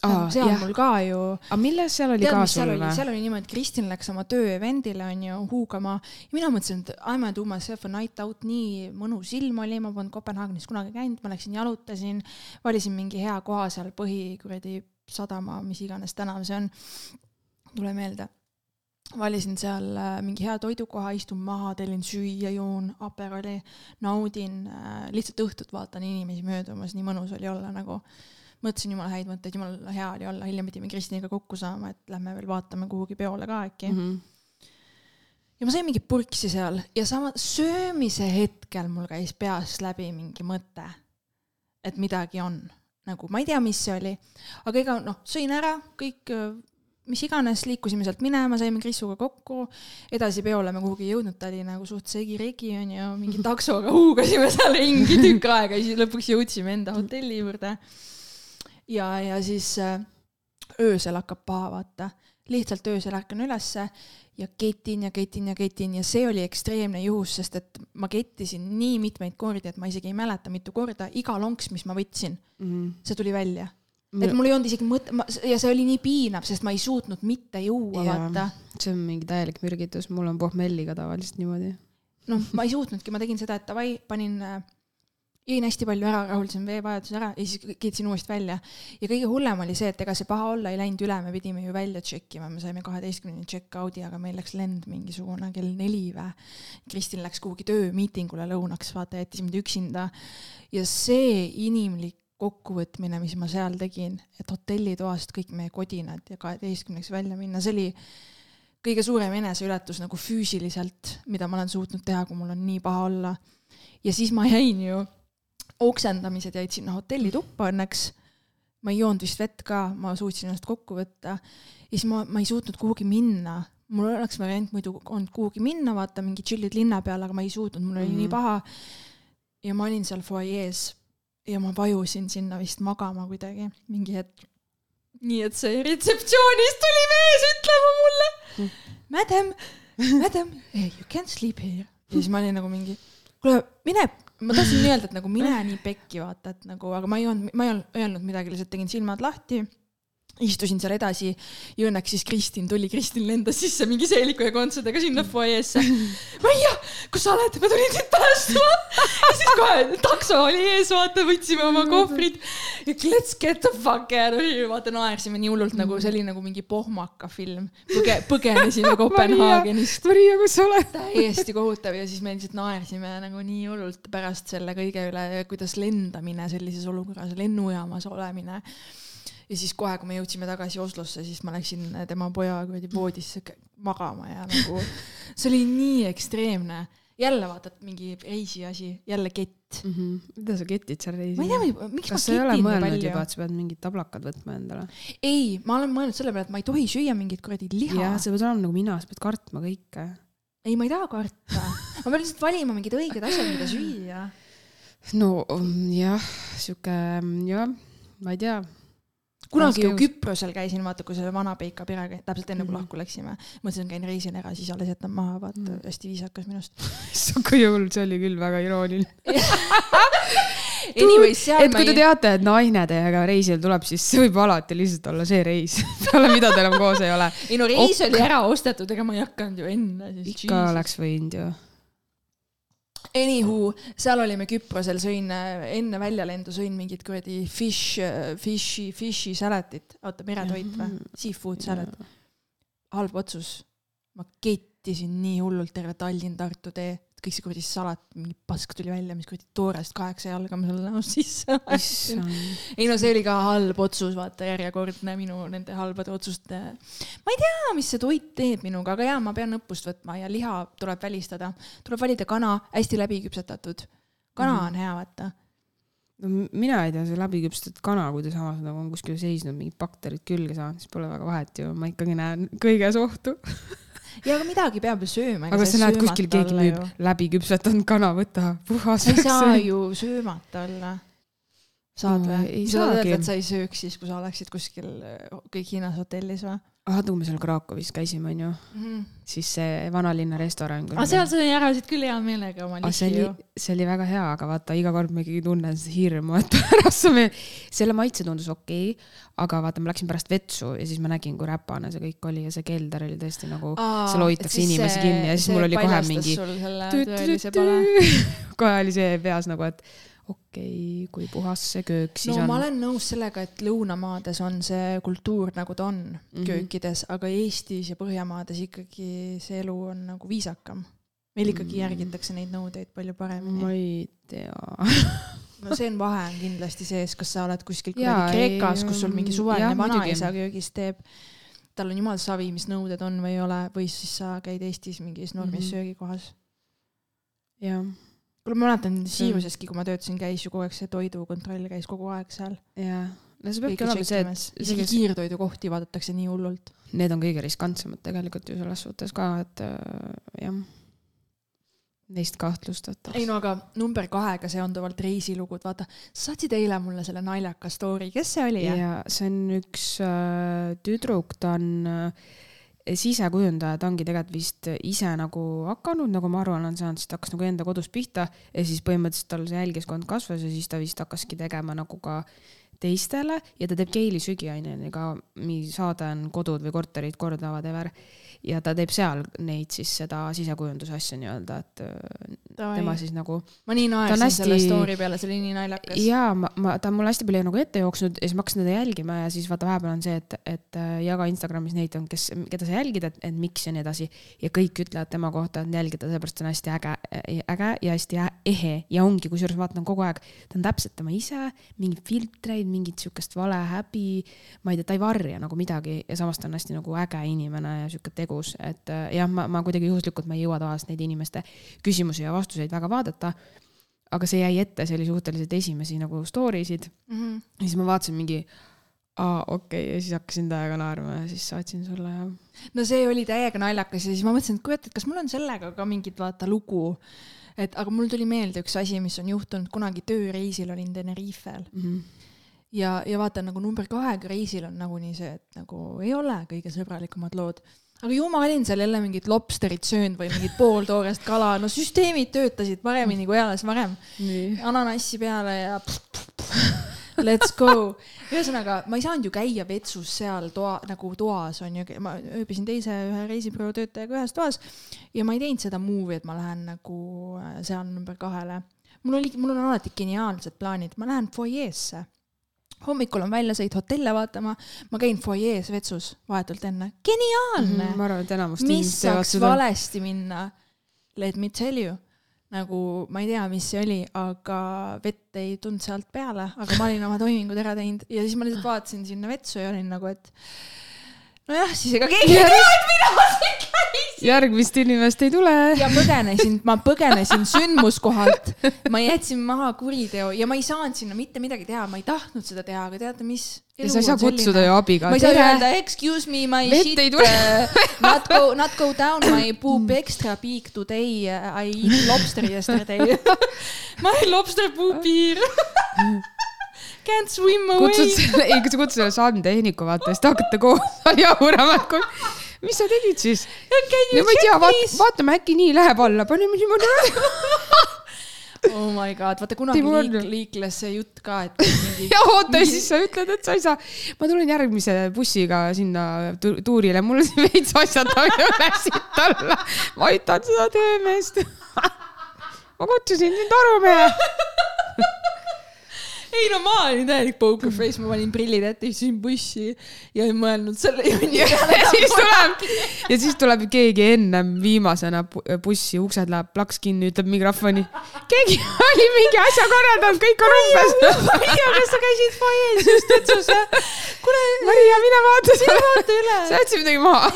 Aa, seal jah. mul ka ju aga milles seal oli tead, ka sul oli, või? seal oli niimoodi, et Kristin läks oma töö-event'ile onju huugama ja mina mõtlesin, et I m gonna do myself a night out, nii mõnus ilm oli, ma polnud Kopenhaagenis kunagi käinud, ma läksin jalutasin, valisin mingi hea koha seal põhi kuradi sadama, mis iganes tänav see on, tule meelde. valisin seal äh, mingi hea toidukoha, istun maha, tellin süüa, joon Aperoli, naudin äh, lihtsalt õhtut, vaatan inimesi möödumas, nii mõnus oli olla nagu mõtlesin jumala häid mõtteid, jumala hea oli olla, hiljem pidime Kristiniga kokku saama, et lähme veel vaatame kuhugi peole ka äkki mm. -hmm. ja ma sain mingit purksi seal ja sama söömise hetkel mul käis peast läbi mingi mõte, et midagi on, nagu ma ei tea, mis see oli, aga ega noh, sõin ära kõik, mis iganes, liikusime sealt minema, saime Krisuga kokku, edasi peole me kuhugi ei jõudnud, ta oli nagu suht segi-regi onju, mingi taksoga huugasime seal ringi tükk aega ja siis lõpuks jõudsime enda hotelli juurde. Ja, ja siis öösel hakkab paha vaata, lihtsalt öösel ärkan ülesse ja ketin ja ketin ja ketin ja see oli ekstreemne juhus, sest et ma kettisin nii mitmeid kordi, et ma isegi ei mäleta, mitu korda, iga lonks, mis ma võtsin, Mhm. see tuli välja. et mul ei olnud isegi mõtte, ja see oli nii piinav, sest ma ei suutnud mitte juua, vaata. see on mingi täielik mürgitus, mul on pohmelliga tavaliselt niimoodi. noh, ma ei suutnudki, ma tegin seda, et davai, panin äh, jõin hästi palju ära, rahuldasin veevajaduse ära ja siis kiitsin uuesti välja. ja kõige hullem oli see, et ega see paha olla ei läinud üle, me pidime ju välja check ima, me saime kaheteistkümneni check-out'i, aga meil läks lend mingisugune kell neli või. Kristin läks kuhugi töömiitingule lõunaks, vaata, jättis mind üksinda. ja see inimlik kokkuvõtmine, mis ma seal tegin, et hotellitoast kõik meie kodinad ja kaheteistkümneks välja minna, see oli kõige suurem eneseületus nagu füüsiliselt, mida ma olen suutnud teha, kui mul on nii paha olla. ja siis ma jäin ju, oksendamised jäid sinna hotellituppa õnneks. ma ei joonud vist vett ka, ma suutsin ennast kokku võtta ja siis ma, ma ei suutnud kuhugi minna. mul oleks variant muidu olnud kuhugi minna, vaata mingi tšillid linna peal, aga ma ei suutnud, mul oli mm Mhm. -hmm. nii paha. ja ma olin seal fuajees ja ma vajusin sinna vist magama kuidagi mingi hetk. nii et see retseptsioonist tuli mees ütlema mulle, madam, madam, you can't sleep here. ja siis ma olin nagu mingi, kuule, mine, ma tahtsin öelda, et nagu mine nii pekki, vaata, et nagu, aga ma ei olnud, ma ei olnud öelnud midagi, lihtsalt tegin silmad lahti istusin seal edasi ja õnneks siis Kristin tuli, Kristin lendas sisse mingi seeliku ja kontserdega sinna fuajeesse. Maia, kus sa oled, ma tulin sind päästma. ja siis kohe takso oli ees, vaata, võtsime oma kohvrid. Let's get the fuck out of here, vaata naersime nii hullult nagu see oli nagu mingi pohmaka film. põge-, põgenesime Kopenhaagenist. Maria, kus sa oled? täiesti kohutav ja siis me lihtsalt naersime nagu nii hullult pärast selle kõige üle, kuidas lendamine sellises olukorras, lennujaamas olemine. Ja siis kohe, kui me jõudsime tagasi Oslosse, siis ma läksin tema poja kuradi voodisse magama ja nagu see oli nii ekstreemne. jälle vaatad mingi reisiasi, jälle kett. mida sa ketid seal reisil? ma ei tea, miks kas ma sa ei ole ketin nii mõelnud palju juba,. et sa pead mingid tablakad võtma endale? ei, ma olen mõelnud selle peale, et ma ei tohi süüa mingit kuradi liha jah, sa pead olema nagu mina, sa pead kartma kõike. ei, ma ei taha karta. ma pean lihtsalt valima mingid õiged asjad, mida süüa. no mm, jah, sihuke mm, jah, ma ei tea. Kunagi ju Küprosel käisin, vaata, kui selle vana Peika perega, täpselt enne kui Mhm. lahku läksime. mõtlesin, käin reisin ära, siis alles jätan maha, vaata Mhm., hästi viisakas minust. kui hull, see oli küll väga irooniline. Anyways, et kui te teate, et naine teiega reisile tuleb, siis see võib alati lihtsalt olla see reis, peale mida te enam koos ei ole. ei no reis oli ära ostetud, ega ma ei hakanud ju enne siis. ikka oleks võinud ju. Anywho, seal olime Küprosel, sõin enne väljalendu sõin mingit kuradi fish, fish'i, fish'i salatit, oota meretoit või, seafood salad, halb otsus. ma kettisin nii hullult terve Tallinn-Tartu tee, kõik see kuradi salat, mingi pask tuli välja, mis kuradi toorest kaheksa jalga ma selle näost sisse issand. ei no see oli ka halb otsus, vaata järjekordne minu nende halbade otsuste. ma ei tea, mis see toit teeb minuga, aga jaa, ma pean õppust võtma ja liha tuleb välistada. tuleb valida kana, hästi läbiküpsetatud. kana Mhm. on hea, vaata. no mina ei tea, see läbiküpsetatud kana, kui ta samas nagu on kuskil seisnud, mingid bakterid külge saanud, siis pole väga vahet ju, ma ikkagi näen kõiges ohtu. ja aga midagi peab ju sööma. aga sa näed kuskil keegi müüb läbiküpsetatud kana, võta puhas sa ei saa ju söömata olla. saad No või ei sa tahad saagi. öelda, et sa ei sööks siis, kui sa oleksid kuskil kõik Hiinas hotellis või vaata, kui me seal Krakowis käisime, onju, mm? -hmm. siis see vanalinna restoran. aga seal sõi ära siit küll hea meelega oma aga see lihvi oli see oli väga hea, aga vaata, iga kord ma ikkagi tunnen seda hirmu, et pärast me, selle maitse tundus okei okay,, aga vaata, ma läksin pärast vetsu ja siis ma nägin, kui räpane see kõik oli ja see kelder oli tõesti nagu, seal hoitakse inimesi kinni ja siis mul oli kohe mingi kohe oli see peas nagu, et okei okay,, kui puhas see köök siis no on ma. olen nõus sellega, et lõunamaades on see kultuur nagu ta on mm. -hmm. köökides, aga Eestis ja Põhjamaades ikkagi see elu on nagu viisakam. meil ikkagi Mm. järgitakse neid nõudeid palju ma paremini. ei tea. no see on vahe on kindlasti sees, kas sa oled kuskil kuradi Kreekas, kus sul mingi jah, suvaline vanaisa köögis teeb, tal on jumal savi, mis nõuded on või ei ole, või siis sa käid Eestis mingis normis mm. -hmm. söögikohas. jah, kuule, ma mäletan Siiruseski, kui ma töötasin, käis ju kogu aeg see toidukontroll käis kogu aeg seal. jah. no see peabki olema see, et isegi kiirtoidukohti vaadatakse nii hullult. need on kõige riskantsemad tegelikult ju selles suhtes ka, et äh, jah, neist kahtlustatakse. ei no aga number kahega seonduvalt reisilugud, vaata, sa saatsid eile mulle selle naljaka story, kes see oli? ja see on üks äh, tüdruk, ta on äh, sisekujundaja, ta ongi tegelikult vist ise nagu hakanud, nagu ma aru olen saanud, siis ta hakkas nagu enda kodus pihta ja siis põhimõtteliselt tal see jälgiskond kasvas ja siis ta vist hakkaski tegema nagu ka teistele ja ta teeb Keili sügiaineni ka, saade on Kodud või korterid korda, whatever. Ja ta teeb seal neid siis seda sisekujunduse asja nii-öelda, et äh, tema siis nagu ma nii naersin hästi- selle story peale, see oli nii naljakas. jaa, ma, ma, ta on mul hästi palju nagu ette jooksnud ja siis ma hakkasin teda jälgima ja siis vaata vahepeal on see, et, et äh, jaga Instagramis neid on, kes, keda sa jälgid, et, et miks ja nii edasi. ja kõik ütlevad tema kohta, et jälgida, sellepärast ta on hästi äge, äge ja hästi ehe ja ongi, kusjuures vaatan kogu aeg, ta on täpselt tema ise, mingeid filtreid, mingit siukest valehäbi, ma ei tea, ta ei varja nagu midagi ja samas ta on hästi nagu äge inimene ja sihuke tegus, et äh, jah, ma, ma kuidagi juhuslikult ma ei jõua tavaliselt neid inimeste küsimusi ja vastuseid väga vaadata aga see jäi ette, see oli suhteliselt esimesi nagu story sid Mhm. ja siis ma vaatasin mingi, aa okei okay. ja siis hakkasin täiega naerma ja siis saatsin sulle ja. no see oli täiega naljakas ja siis ma mõtlesin, et kurat, et kas mul on sellega ka mingit vaata lugu. et aga mul tuli meelde üks asi, mis on juhtunud kunagi tööreisil olin Tenerifel Mm -hmm. ja, ja vaata nagu number kahega reisil on nagunii see, et nagu ei ole kõige sõbralikumad lood. Aga ju ma olin seal jälle mingit lobsterit söönud või mingit pooltoorest kala, no süsteemid töötasid paremini kui eales varem. ananassi peale ja let's go. ühesõnaga, ma ei saanud ju käia vetsus seal toa, nagu toas on ju, ma ööbisin teise ühe reisibüroo töötajaga ühes toas ja ma ei teinud seda move'i, et ma lähen nagu äh, seal number kahele. mul oli, mul on alati geniaalsed plaanid, ma lähen fuajeesse hommikul on väljasõit hotelle vaatama, ma käin fuajees vetsus vahetult enne, geniaalne. ma arvan, et enamus mis saaks seda. valesti minna? Let me tell you, nagu ma ei tea, mis see oli, aga vett ei tulnud sealt peale, aga ma olin oma toimingud ära teinud ja siis ma lihtsalt vaatasin sinna vetsu ja olin nagu, et nojah, siis ega keegi ei tea, et mina siin käisin. järgmist inimest ei tule. ja põgenesin, ma põgenesin sündmuskohalt, ma jätsin maha kuriteo ja ma ei saanud sinna mitte midagi teha, ma ei tahtnud seda teha, aga teate mis? ja sa ei saa kutsuda ju abiga. ma ei saa öelda excuse me, my Vett shit uh, not go not go down my poop extra big today I eat lobster yesterday ma olen lobster poop here Can't swim away kutsud selle, ei, sa kutsud selle saadetehniku vaata, siis te hakkate koos jahurama, et kui, mis sa tegid siis? You no ma ei tea, vaata, vaatame äkki nii läheb alla, paneme niimoodi oh my god vaata kunagi liik, liikles see jutt ka et mingi ja oota, siis sa ütled, et sa ei saa. ma tulen järgmise bussiga sinna tu- tuurile, mul on siin veits asjadamine üles siit alla. ma aitan seda töömeest. ma kutsusin sind arumehe. Ei no ma olin täielik poker face ma panin prillid ette istusin bussi ja ei mõelnud selle jonni ja peale siis tuleb ja siis tuleb keegi ennem viimasena bu- bussi uksed läheb plaks kinni, ütleb mikrofoni. keegi oli mingi asja korraldanud, kõik on umbes. Maria kas sa käisid fuajees just vetsus jah kuule Maria, mine vaata seda. vaata üle sa jätsid midagi maha.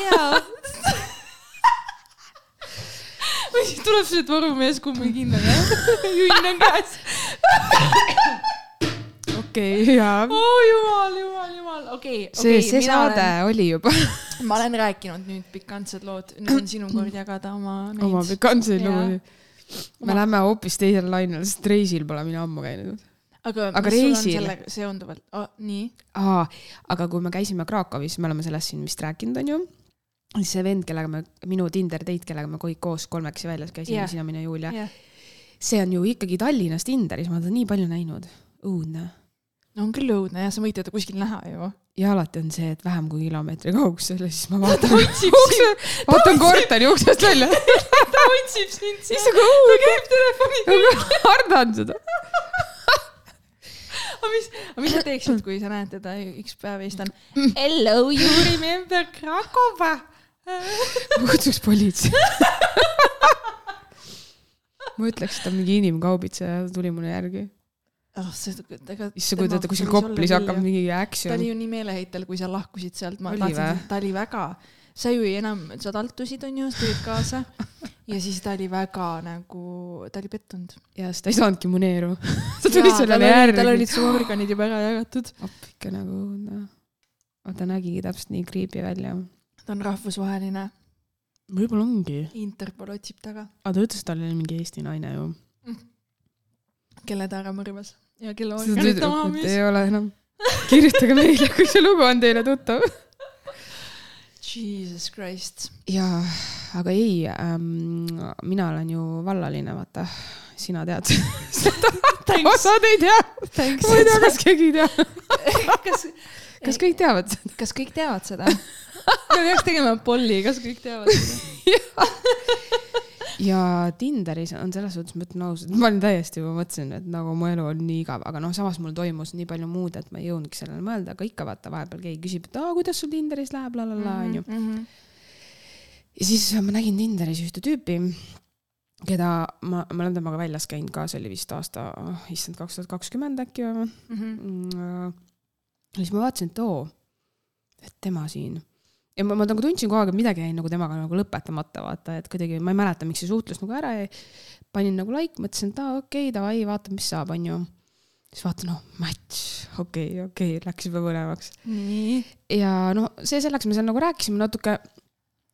või siis tuleb see torumees kummikinnaga junn on käes okei, jaa. oh jumal jumal jumal okei okay, see, okay, see saade oli juba olen, ma olen rääkinud nüüd pikantsed lood nüüd on sinu kord jagada oma oma neid pikantseid Jaa. lugusid. me Oma- läheme hoopis teisele lainele, sest reisil pole mina ammu käinud. aga, Aga reisil? seonduvalt oh,? nii? aa, aga kui me käisime Krakowis, me oleme sellest siin vist rääkinud, onju. siis see vend, kellega me, minu Tinder date, kellega me kõik koos kolmekesi väljas käisime yeah., sina, mina, Julia yeah.. see on ju ikkagi Tallinnas Tinderis, ma olen teda nii palju näinud. õudne. No on küll õudne jah, sa võid teda kuskil näha ju. ja alati on see, et vähem kui kilomeetri kaugusel ja siis ma vaatan ukse, vaatan korteri uksest välja. ta otsib sind õudne. ta käib telefoniga. ma kardan seda. aga mis, aga mis sa teeksid, kui sa näed teda üks päev ja siis ta on Hello, you remember Krakow? ma kutsuks politsei. ma ütleks, et ta on mingi inimkaubitseja, ta tuli mulle järgi. oh, see, ega. issand, kujuta ette, kuskil Koplis hakkab mingi ta action oli. ju nii meeleheitel, kui sa lahkusid sealt, ma Oli tahtsin ta oli väga, sa ju ei enam, sa taltusid, onju, sa tulid kaasa ja siis ta oli väga nagu, ta oli pettunud. ja siis ta ei saanudki muneeru. ta tuli sellele järgi. tal olid su organid juba ära jagatud. appike nagu, noh. ta nägigi täpselt nii creepy välja. ta on rahvusvaheline, võib-olla ongi. Interpol otsib taga, aga ta ütles, et tal oli mingi Eesti naine ju. kelle ta ära mõrvas ja kelle seda organid ta maha müüs. ei ole enam. kirjutage meile, kui see lugu on teile tuttav. Jesus Christ. jaa, aga ei ähm,, mina olen ju vallaline, vaata. sina tead seda. osad ei tea. Thanks. ma ei tea, kas keegi ei tea. kas, kas kõik teavad seda? kas kõik teavad seda? me peaks tegema polli, kas kõik teavad seda? ja Tinderis on selles suhtes, ma ütlen ausalt, ma olin täiesti juba mõtlesin, et nagu mu elu on nii igav, aga noh, samas mul toimus nii palju muud, et ma ei jõudnudki sellele mõelda, aga ikka vaata vahepeal keegi küsib, et aa, kuidas sul Tinderis läheb, la la la onju. Mhm. ja siis ma nägin Tinderis ühte tüüpi, keda ma, ma olen temaga väljas käinud ka, see oli vist aasta, issand, kaks tuhat kakskümmend äkki või? Mhm. ja siis ma vaatasin, et oo, et tema siin. Ja ma, ma nagu tundsin kogu aeg, et midagi jäi nagu temaga nagu lõpetamata, vaata, et kuidagi ma ei mäleta, miks see suhtlus nagu ära jäi. panin nagu like, mõtlesin, et aa okei okay,, davai, vaatame, mis saab, onju. siis vaatan, noh, match, okei okay,, okei okay,, läks juba põnevaks. ja no see selleks, me seal nagu rääkisime natuke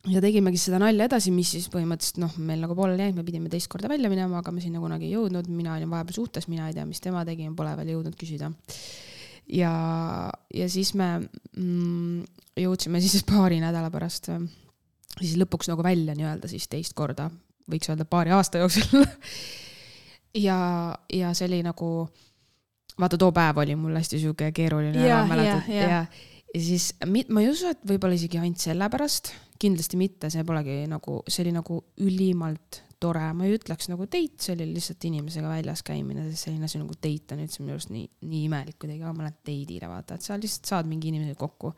ja tegimegi seda nalja edasi, mis siis põhimõtteliselt noh, meil nagu pooleli jäi, me pidime teist korda välja minema, aga me sinna kunagi ei jõudnud, mina olin vahepeal suhtes, mina ei tea, mis tema tegi, pole veel jõudnud küsida. ja, ja siis me mm, jõudsime siis paari nädala pärast äh, siis lõpuks nagu välja nii-öelda siis teist korda, võiks öelda paari aasta jooksul. ja, ja see oli nagu, vaata too päev oli mul hästi sihuke keeruline Jaa, ära mäletad jaa, jaa. ja ja siis ma ei usu, et võib-olla isegi ainult sellepärast, kindlasti mitte, see polegi nagu, see oli nagu ülimalt tore, ma ei ütleks nagu date, see oli lihtsalt inimesega väljas käimine, selline asi nagu date on üldse minu arust nii, nii imelik kuidagi, ma lähen date'ile vaata, et sa lihtsalt saad mingi inimesega kokku.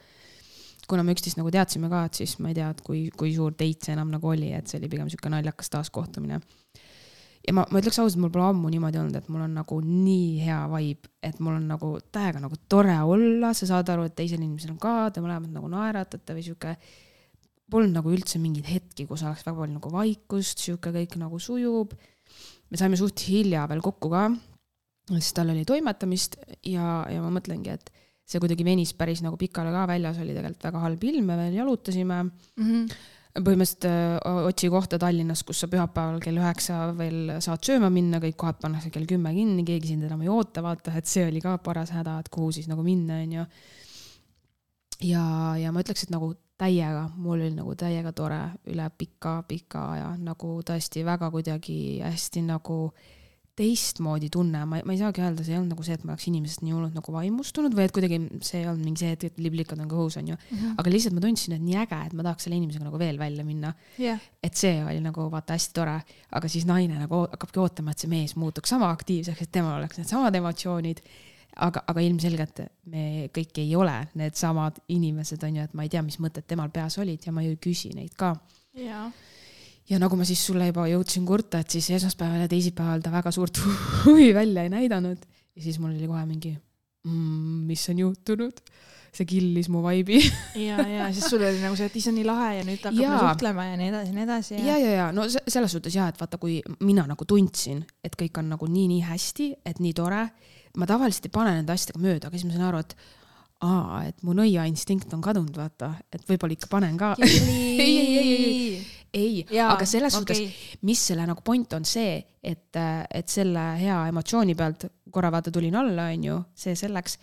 kuna me üksteist nagu teadsime ka, et siis ma ei tea, et kui, kui suur date see enam nagu oli, et see oli pigem sihuke naljakas taaskohtumine. ja ma, ma ütleks ausalt, mul pole ammu niimoodi olnud, et mul on nagu nii hea vibe, et mul on nagu täiega nagu tore olla, sa saad aru, et teisel inimesel on ka, te mõlemad nagu naeratate või sihuke. Polnud nagu üldse mingeid hetki, kus oleks väga palju nagu vaikust, sihuke kõik nagu sujub. me saime suht hilja veel kokku ka, sest tal oli toimetamist ja, ja ma mõtlengi, et see kuidagi venis päris nagu pikale ka, väljas oli tegelikult väga halb ilm, me veel jalutasime Mhm. põhimõtteliselt öö, otsi kohta Tallinnas, kus sa pühapäeval kell üheksa veel saad sööma minna, kõik kohad pannakse kell kümme kinni, keegi sind enam ei oota, vaata, et see oli ka paras häda, et kuhu siis nagu minna, onju. ja, ja ma ütleks, et nagu täiega, mul oli nagu täiega tore üle pika-pika aja nagu tõesti väga kuidagi hästi nagu teistmoodi tunne, ma, ma ei saagi öelda, see ei olnud nagu see, et ma oleks inimesest nii hullult nagu vaimustunud või et kuidagi see ei olnud mingi see, et liblikad on kõhus, onju. aga lihtsalt ma tundsin, et nii äge, et ma tahaks selle inimesega nagu veel välja minna. jah, et see oli nagu vaata hästi tore, aga siis naine nagu hakkabki ootama, et see mees muutuks sama aktiivseks, et temal oleks needsamad emotsioonid. aga, aga ilmselgelt me kõik ei ole needsamad inimesed, on ju, et ma ei tea, mis mõtted temal peas olid ja ma ju ei küsi neid ka. Ja. ja nagu ma siis sulle juba jõudsin kurta, et siis esmaspäeval ja teisipäeval ta väga suurt huvi välja ei näidanud. Ja siis mul oli kohe mingi mm,, mis on juhtunud, see killis mu vaibi. Ja, ja siis sul oli nagu see, et issand nii lahe ja nüüd hakkame Jaa. suhtlema ja nii edasi ja nii edasi ja, ja, ja no se- selles suhtes jah, et vaata, kui mina nagu tundsin, et kõik on nagu nii-nii hästi, et nii tore, ma tavaliselt ei pane nende asjadega mööda, aga siis ma sain aru, et aa, et mu nõiainstinkt on kadunud, vaata, et võib-olla ikka panen ka. ei, ei, ei, ei, ei, aga selles suhtes okay., mis selle nagu point on see, et, et selle hea emotsiooni pealt korra vaata tulin alla, onju, see selleks,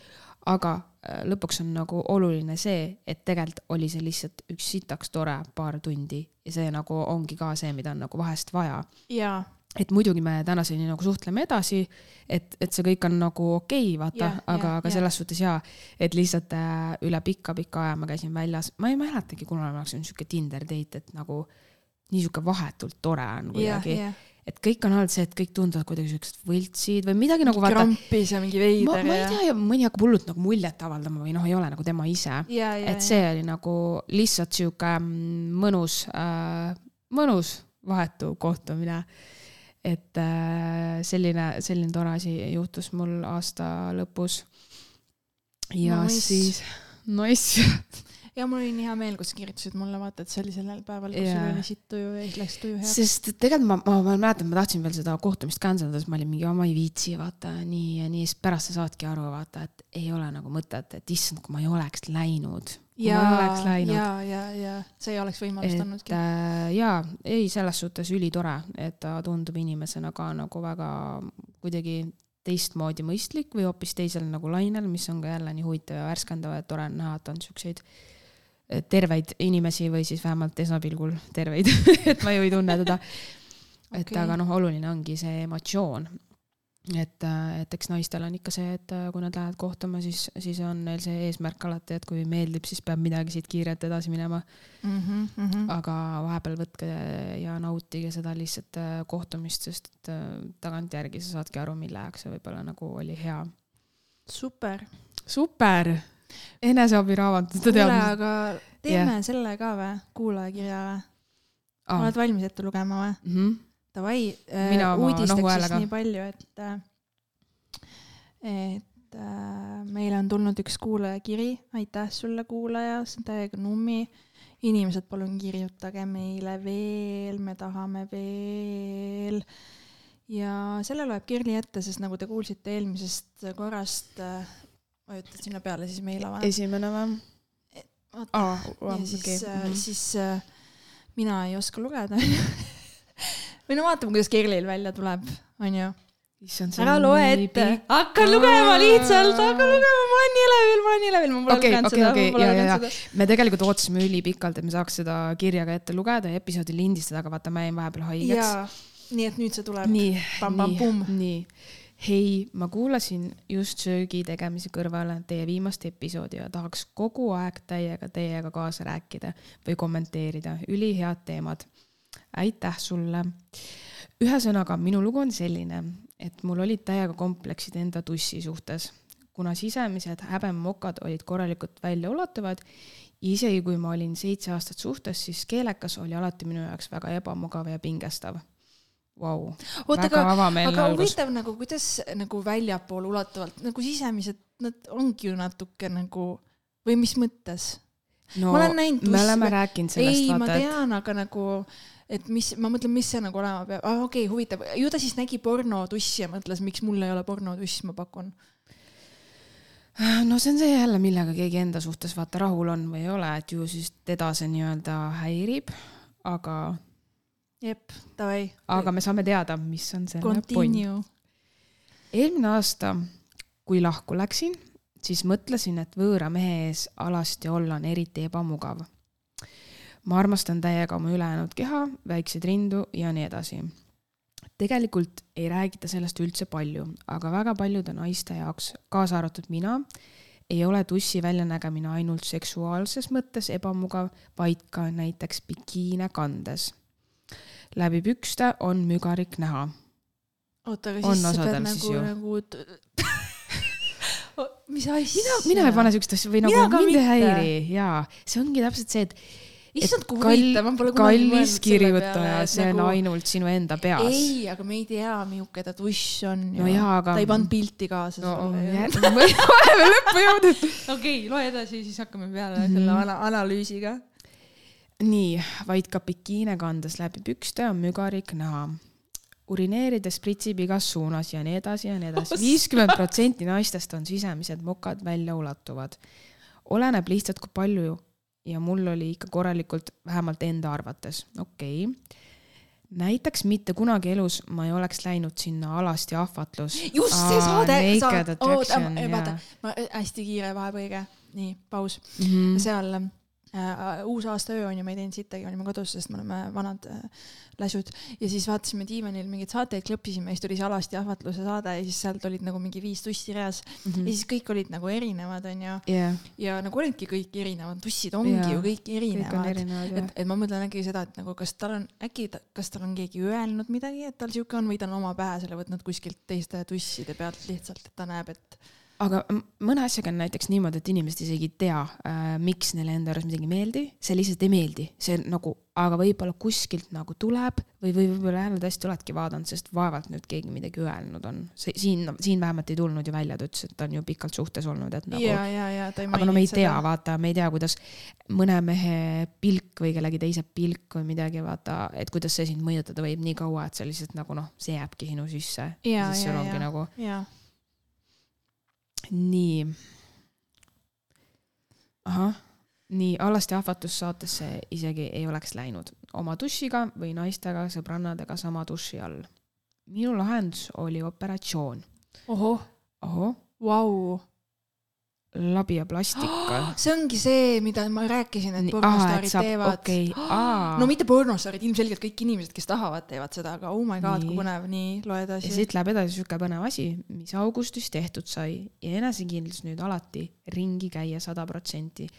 aga äh, lõpuks on nagu oluline see, et tegelikult oli see lihtsalt üks sitaks tore paar tundi ja see nagu ongi ka see, mida on nagu vahest vaja. Jaa, et muidugi me tänaseni nagu suhtleme edasi, et, et see kõik on nagu okei okay,, vaata aga aga jah. selles suhtes jaa, et lihtsalt äh, üle pika-pika aja ma käisin väljas, ma ei mäletagi, kuna oleks olnud sihuke Tinder date, et nagu nii sihuke vahetult tore on kuidagi, et kõik on olnud see, et kõik tunduvad kuidagi siuksed võltsid või midagi nagu vaata, krampis ja mingi ma, veider ma ei ja. tea ja mõni hakkab hullult nagu muljet avaldama või noh, ei ole nagu tema ise. ja, ja, et see oli nagu lihtsalt sihuke mm, mõnus äh,, mõnus vahetu kohtumine. Et äh, selline, selline tore asi juhtus mul aasta lõpus. ja Nice. siis, nice. ja mul oli nii hea meel, kui sa kirjutasid mulle, vaata, et see oli sellel päeval, kus sul oli sitt tuju ja siis läks tuju heaks. sest tegelikult ma, ma, ma mäletan, ma tahtsin veel seda kohtumist cancel ida, siis ma olin mingi, ma ei viitsi, vaata nii ja nii, siis pärast sa saadki aru, vaata, et ei ole nagu mõtet, et issand, kui ma ei oleks läinud. Ja ja, ja, ja see ei oleks võimalust et andnudki. äh, jaa, ei, selles suhtes ülitore, et ta tundub inimesena ka nagu väga kuidagi teistmoodi mõistlik või hoopis teisel nagu lainel, mis on ka jälle nii huvitav ja värskendav ja tore on näha, et on siukseid äh, terveid inimesi või siis vähemalt esmapilgul terveid, et ma ju ei tunne teda. et Okei. aga noh, oluline ongi see emotsioon. et, et eks naistel on ikka see, et äh, kui nad lähevad kohtuma, siis, siis on neil see eesmärk alati, et kui meeldib, siis peab midagi siit kiirelt edasi minema mm. -hmm. aga vahepeal võtke ja nautige seda lihtsalt äh, kohtumist, sest äh, tagantjärgi sa saadki aru, mille ajaks see võib-olla nagu oli hea. super. super, eneseabiraamatute kuule, teadmised. aga teeme yeah. selle ka või, kuulajakirja või? oled valmis ette lugema või? Mm -hmm. Davai, oma uudisteks siis nii palju, et, et äh, meile on tulnud üks kuulajakiri, aitäh sulle, kuulaja, see on täiega nummi. inimesed, palun kirjutage meile veel, me tahame veel. ja selle loeb Kirli ette, sest nagu te kuulsite eelmisest korrast äh,, vajutad sinna peale, siis me ei lava. esimene või? vaata, aa, ja siis okay., siis äh, mina ei oska lugeda. või no vaatame, kuidas Kirlil välja tuleb, onju. ära loe ette, hakka lugema lihtsalt, hakka lugema, ma olen nii elevil, ma olen nii elevil, ma pole Okei, lugenud okei, seda, okei, ma pole lugenud seda. me tegelikult ootasime ülipikalt, et me saaks seda kirja ka ette lugeda ja episoodi lindistada, aga vaata, ma jäin vahepeal haigeks. nii et nüüd see tuleb. nii, nii, nii. hei, ma kuulasin just söögi tegemise kõrvale teie viimast episoodi ja tahaks kogu aeg täiega teiega kaasa rääkida või kommenteerida, ülihead teemad. Aitäh sulle. ühesõnaga, minu lugu on selline, et mul olid täiega kompleksid enda tussi suhtes, kuna sisemised häbemokad olid korralikult väljaulatuvad isegi kui ma olin seitse aastat suhtes, siis keelekas oli alati minu jaoks väga ebamugav ja pingestav. Vau, oota, aga, aga huvitav nagu, kuidas nagu väljapoole ulatuvalt, nagu sisemised, nad ongi ju natuke nagu või mis mõttes? no ma olen näinud me oleme rääkinud sellest, ei, ma tean, aga nagu, et mis, ma mõtlen, mis see nagu olema peab, ah okei okay,, huvitav, ju ta siis nägi pornotussi ja mõtles, miks mul ei ole pornotuss, ma pakun. no see on see jälle, millega keegi enda suhtes vaata rahul on või ei ole, et ju siis teda see nii-öelda häirib, aga, jep, davai. aga me saame teada, mis on selle point. Eelmine aasta, kui lahku läksin, siis mõtlesin, et võõra mehe ees alasti olla on eriti ebamugav. Ma armastan täiega oma ülejäänud keha, väikseid rindu ja nii edasi. tegelikult ei räägita sellest üldse palju, aga väga paljude naiste jaoks, kaasa arvatud mina, ei ole tussi väljanägemine ainult seksuaalses mõttes ebamugav, vaid ka näiteks bikiine kandes. läbi pükste on mügarik näha oota, aga On siis sa osadel pead nagu, nagu mis asja? mina, mina ei pane siukest asja või nagu Mina ka mind ei häiri jaa, see ongi täpselt see, et issand, kui huvitav, ma pole kunagi mõelnud kallis selle kirjutaja, peale, et see on nagu... ainult sinu enda peas. ei, aga me ei tea, milline ta tuss on. no jaa, aga. ta ei pannud pilti kaasa no sulle. vahepeal lõppu jõudnud. okei, loe edasi, siis hakkame peale Mhm. selle ana- analüüsiga. nii, vaid ka bikiine kandes läbi pükste on mügarik näha. urineerides pritsib igas suunas ja nii edasi ja nii edasi. viiskümmend protsenti naistest on sisemised mokad väljaulatuvad. oleneb lihtsalt, kui palju ja mul oli ikka korralikult, vähemalt enda arvates, okei okay näiteks mitte kunagi elus ma ei oleks läinud sinna Alasti ahvatlus. just see saade, saade, oota, vaata, ma hästi kiire vahepõige, nii, paus mm. -hmm. seal äh, uus aasta öö on ju, me ei teinud sittagi, olime kodus, sest me oleme vanad äh, läsud. Ja siis vaatasime diivanil mingeid saateid, klõppisime ja siis tuli see alasti ahvatluse saade ja siis sealt olid nagu mingi viis tussi reas. Mm -hmm. ja siis kõik olid nagu erinevad, onju yeah.. ja nagu olidki kõik erinevad, tussid ongi yeah. ju kõik erinevad, et, et ma mõtlen äkki seda, et nagu kas tal on äkki, kas tal on keegi öelnud midagi, et tal siuke on või ta on oma pähe selle võtnud kuskilt teiste tusside pealt lihtsalt, et ta näeb, et aga mõne asjaga on näiteks niimoodi, et inimesed isegi ei tea äh,, miks neile enda arust midagi ei meeldi, see lihtsalt ei meeldi, see nagu, aga võib-olla kuskilt nagu tuleb või, või võib-olla jälle tõesti oledki vaadanud, sest vaevalt nüüd keegi midagi öelnud on. see siin, siin vähemalt ei tulnud ju välja, ta ütles, et ta on ju pikalt suhtes olnud, et nagu. ja, ja, ja aga no me ei tea, vaata, me ei tea, kuidas mõne mehe pilk või kellegi teise pilk või midagi, vaata, et kuidas see sind mõjutada võib nii kaua, et see lihtsalt nagu noh, see jääbki sinu sisse. ja, ja, ja, nagu... ja nii. ahah, nii Alasti ahvatlussaatesse isegi ei oleks läinud oma dušiga või naistega, sõbrannadega sama duši all. minu lahendus oli operatsioon. ohoh. ohoh. Vau labi ja plastika. see ongi see, mida ma rääkisin, et pornostaarid saab, teevad okay.. no mitte pornostaarid, ilmselgelt kõik inimesed, kes tahavad, teevad seda, aga oh my god, kui põnev, nii, loe edasi. ja siit läheb edasi sihuke põnev asi, mis augustis tehtud sai ja enesekindlus nüüd alati ringi käia sada protsenti.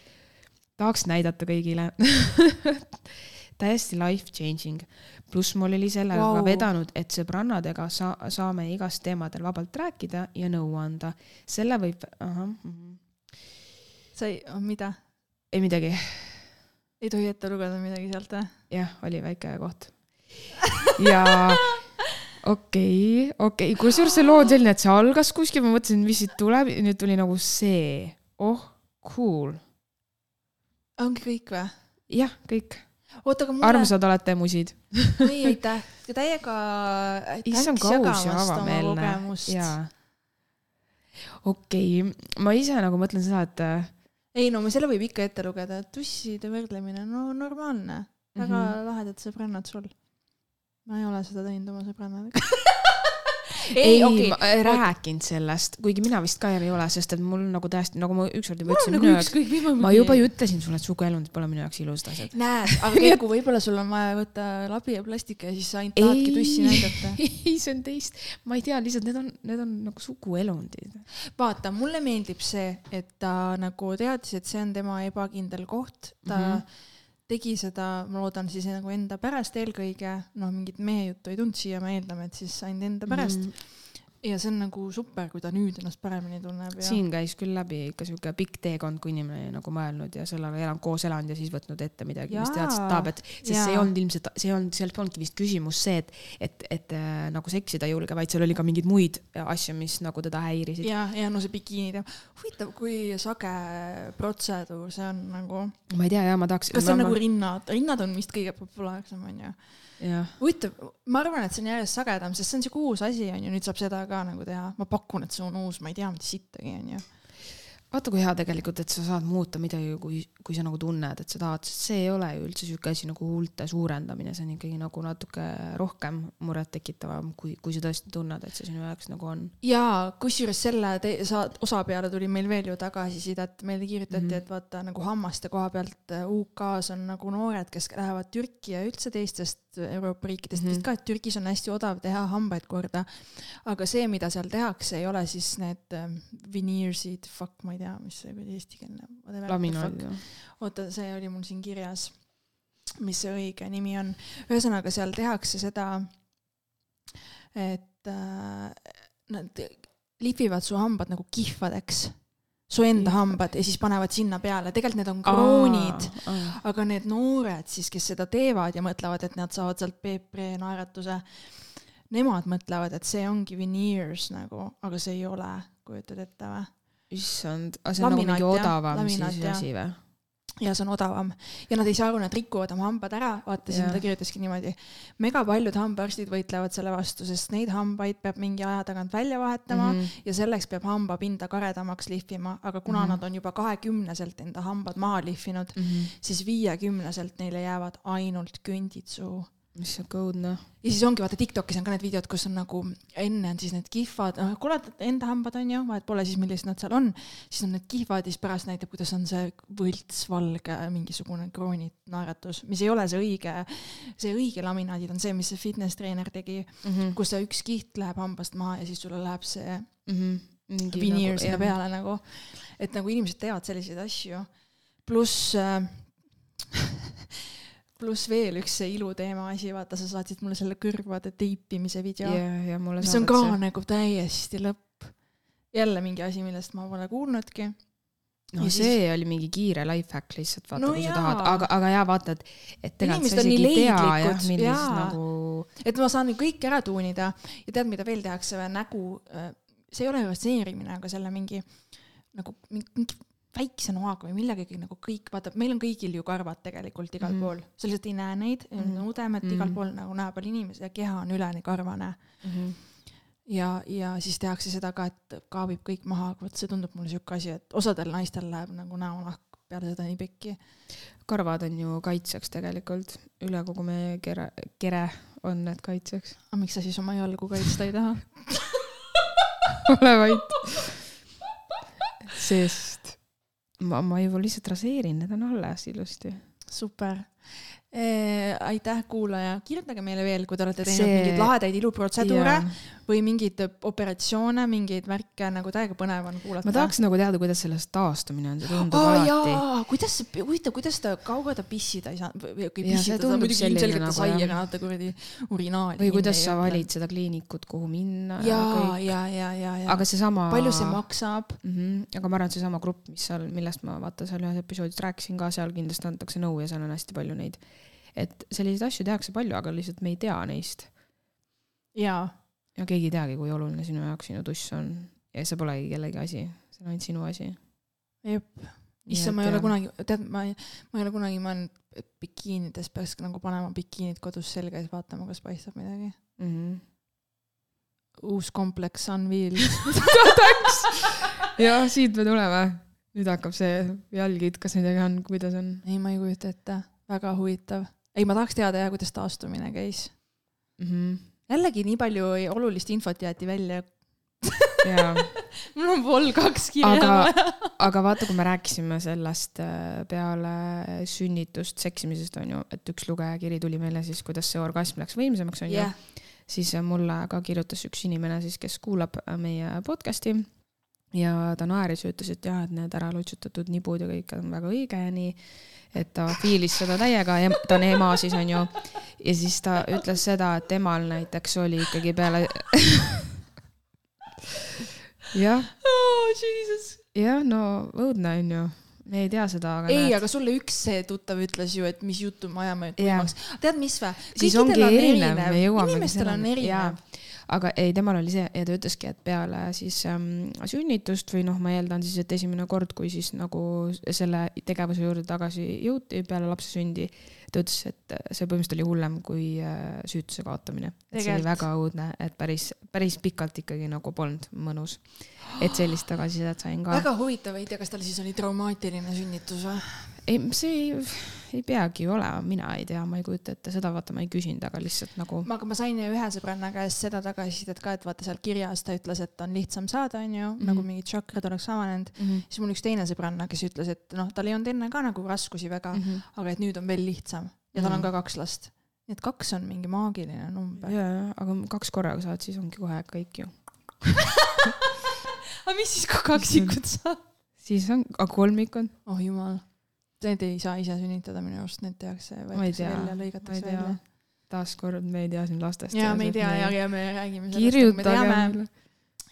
tahaks näidata kõigile täiesti life changing. pluss mul oli sellega wow. ka vedanud, et sõbrannadega sa-, saame igast teemadel vabalt rääkida ja nõu anda. selle võib, ahah mm -hmm sa ei, mida? ei midagi. ei tohi ette lugeda midagi sealt või? jah, oli väike koht. ja okei okay,, okei okay., kusjuures see loo on selline, et see algas kuskil, ma mõtlesin, mis siit tuleb, nüüd tuli nagu see, oh, cool. ongi kõik või? jah, kõik. oota, aga mulle. armsad olete musid. oi, aitäh, täiega. issand, kaus ja avameelne. okei okay., ma ise nagu mõtlen seda, et. Ei no selle võib ikka ette lugeda, et tusside võrdlemine, no normaalne, väga mm -hmm. lahedad sõbrannad sul. ma ei ole seda teinud oma sõbrannadega ei, ei okay. ma äh, rääkinud sellest, kuigi mina vist ka ei ole, sest et mul nagu täiesti, nagu ma ükskord juba ütlesin, nagu jaoks, ma juba ju ütlesin sulle, et suguelundid pole minu jaoks ilusad asjad. näed, aga Kerku, võib-olla sul on vaja võtta labi ja plastika ja siis sa ainult tahadki tussi näidata. ei, see on teist, ma ei tea, lihtsalt need on, need on nagu suguelundid. vaata, mulle meeldib see, et ta nagu teadis, et see on tema ebakindel koht, ta mm -hmm tegi seda, ma loodan siis nagu enda pärast eelkõige, noh, mingit mehe juttu ei tulnud siia, me eeldame, et siis ainult enda pärast mm. -hmm ja see on nagu super, kui ta nüüd ennast paremini tunneb siin käis küll läbi ikka sihuke pikk teekond, kui inimene nagu mõelnud ja sellega elanud, koos elanud ja siis võtnud ette midagi, mis teadis, et tahab, et sest ja. see ei olnud ilmselt, see ei olnud, seal polnudki vist küsimus see, et, et, et äh, nagu seksida ei julge, vaid seal oli ka mingeid muid asju, mis nagu teda häirisid. ja, ja no see bikiini teema, huvitav, kui sage protseduur see on nagu. ma ei tea ja ma tahaks. kas see on ma... nagu rinnad, rinnad on vist kõige populaarsem onju huvitav, ma arvan, et see on järjest sagedam, sest see on siuke uus asi on ju, nüüd saab seda ka nagu teha, ma pakun, et see on uus, ma ei tea mitte sittagi on ju vaata kui hea tegelikult, et sa saad muuta midagi, kui, kui sa nagu tunned, et sa tahad, sest see ei ole ju üldse sihuke asi nagu huulte suurendamine, see on ikkagi nagu natuke rohkem murettekitavam, kui, kui sa tõesti tunned, et see sinu jaoks nagu on. jaa, kusjuures selle te-, sa-, osa peale tuli meil veel ju tagasisidet, meile kirjutati mm, -hmm. et vaata nagu hammaste koha pealt äh, UK-s on nagu noored, kes lähevad Türki ja üldse teistest Euroopa riikidest mm, -hmm. vist ka, et Türgis on hästi odav teha hambaid korda. aga see, mida seal tehakse, ei ole siis need äh, veneers'id, fuck, ma ei tea mis see eestikeelne. laminaat. oota, see oli mul siin kirjas, mis see õige nimi on. ühesõnaga, seal tehakse seda, et äh, nad lihvivad su hambad nagu kihvadeks su enda hambad ja siis panevad sinna peale, tegelikult need on kroonid, aga need noored siis, kes seda teevad ja mõtlevad, et nad saavad sealt PP naeratuse, nemad mõtlevad, et see ongi veneers nagu, aga see ei ole, kujutad ette või? issand, aga see on nagu mingi odavam siis asi või? Ja see on odavam ja nad ei saa aru, nad rikuvad oma hambad ära, vaata siin Jah. ta kirjutaski niimoodi. mega paljud hambaarstid võitlevad selle vastu, sest neid hambaid peab mingi aja tagant välja vahetama mm. -hmm. ja selleks peab hambapinda karedamaks lihvima, aga kuna mm. -hmm. nad on juba kahekümneselt enda hambad maha lihvinud mm, -hmm. siis viiekümneselt neile jäävad ainult kündid suhu mis sihuke õudne. ja siis ongi vaata Tiktokis on ka need videod, kus on nagu enne on siis need kihvad, noh kurat enda hambad on ju, vahet pole siis, millised nad seal on, siis on need kihvad ja siis pärast näitab, kuidas on see võltsvalge mingisugune kroonid naeratus, mis ei ole see õige, see õige laminaadid on see, mis see fitness treener tegi mm. -hmm. kus see üks kiht läheb hambast maha ja siis sulle läheb see Mhm. veneer sinna peale nagu, et nagu inimesed teevad selliseid asju, pluss äh, pluss veel üks see iluteema asi, vaata, sa saatsid mulle selle kõrvade teipimise video mulle mis on ka nagu täiesti lõpp. jälle mingi asi, millest ma pole kuulnudki. no ja see siis- oli mingi kiire life hack lihtsalt vaata No kui jaa. sa tahad, aga, aga jaa, vaata, et, et tegelikult sa isegi ei tea jah millist nagu et ma saan kõik ära tuunida ja tead, mida veel tehakse nägu, see ei ole rasseerimine, aga selle mingi nagu mingi väikse noaga või millegagi nagu kõik, vaata, meil on kõigil ju karvad tegelikult igal mm pool, sa lihtsalt ei näe neid mm, udemed mm igal Mhm. pool nagu näo peal inimesi ja keha on üleni karvane mm. -hmm. ja, ja siis tehakse seda ka, et kaabib kõik maha, vot see tundub mulle siuke asi, et osadel naistel läheb nagu näonahk peale seda nii pikki. karvad on ju kaitseks tegelikult, üle kogu meie kere, kere on need kaitseks. aga miks sa siis oma jalgu kaitsta ei taha? ole vait. sest ma, ma juba lihtsalt raseerin, need on alles ilusti. super. aitäh, kuulaja, kirjutage meile veel, kui te olete teinud See- mingeid lahedaid iluprotseduure Jaa. või mingeid operatsioone, mingeid värke nagu täiega põnev on kuulata. ma tahaks nagu teada, kuidas sellest taastumine on, see tundub aa alati. kuidas see, huvitav, kuidas ta, kaua ta pissida ei saanud või okei, see pissida ta muidugi ilmselgelt nagu, sai, aga vaata kuradi urinaali. või kuidas sa valid seda kliinikut, kuhu minna ja, ja, ja, ja, ja. aga seesama. palju see maksab? mm. -hmm. aga ma arvan, et seesama grupp, mis seal, millest ma vaata seal ühes episoodis rääkisin ka, seal kindlasti antakse nõu ja seal on hästi palju neid. et selliseid asju tehakse palju, aga lihtsalt me ei tea neist jaa, ja keegi ei teagi, kui oluline sinu jaoks sinu tuss on ja see polegi kellegi asi, see on ainult sinu asi. jep. issand, ma ei ole kunagi, tead, ma ma ei ole kunagi mõelnud, et bikiinides peaks nagu panema bikiinid kodus selga ja siis vaatama, kas paistab midagi. mm. -hmm. uus kompleks Unveil. ja siit me tuleme. nüüd hakkab see jalgid, kas midagi on, kuidas on ei, ma ei kujuta ette, väga huvitav. ei, ma tahaks teada jah, kuidas taastumine käis. mm? -hmm. jällegi nii palju olulist infot jäeti välja. mul on pool kaks kirja Aga- vaja. aga vaata, kui me rääkisime sellest äh, peale sünnitust seksimisest onju, et üks lugejakiri tuli meile siis, kuidas see orgasm läks võimsamaks onju jah, siis mulle ka kirjutas üks inimene siis, kes kuulab äh, meie podcast'i ja ta naeris ja ütles, et jah, et need ära lutsutatud nibud ja kõik on väga õige ja nii, et ta fiilis seda täiega, ta on ema siis onju. ja siis ta ütles seda, et temal näiteks oli ikkagi peale jah, oh jah, no õudne onju, me ei tea seda, aga ei, aga sulle üks see tuttav ütles ju, et mis juttu me ajame, võimaks. tead, mis vä? siis ongi erinev, me jõuame. inimestel on erinev. Aga ei, temal oli see ja ta ütleski, et peale siis ähm, sünnitust või noh, ma eeldan siis, et esimene kord, kui siis nagu selle tegevuse juurde tagasi jõuti peale lapse sündi, ta ütles, et see põhimõtteliselt oli hullem kui äh, süütuse kaotamine. see oli väga õudne, et päris, päris pikalt ikkagi nagu polnud mõnus. et sellist tagasisidet sain ka. väga huvitav, ei tea, kas tal siis oli traumaatiline sünnitus või? ei, see ei, ei peagi ju olema, mina ei tea, ma ei kujuta ette, seda vaata ma ei küsinud, aga lihtsalt nagu aga ma sain ühe sõbranna käest seda tagasisidet ka, et vaata seal kirjas ta ütles, et on lihtsam saada, onju, nagu mingid tšakrad oleks avanenud. mm. -hmm. siis mul üks teine sõbranna, kes ütles, et noh, tal ei olnud enne ka nagu raskusi väga mm, Mhm. -hmm. aga et nüüd on veel lihtsam ja tal Mhm. on ka kaks last. nii et kaks on mingi maagiline number. ja, ja, aga kaks korraga saad, siis ongi kohe kõik ju. aga mis siis, kui kaksikud saab? siis on, aga kolmikud, oh jumal, need ei saa ise sünnitada minu arust, need tehakse, võetakse välja, lõigatakse välja.. taaskord me ei tea siin lastest. ja me ei tea ja, ja me räägime sellest, me teame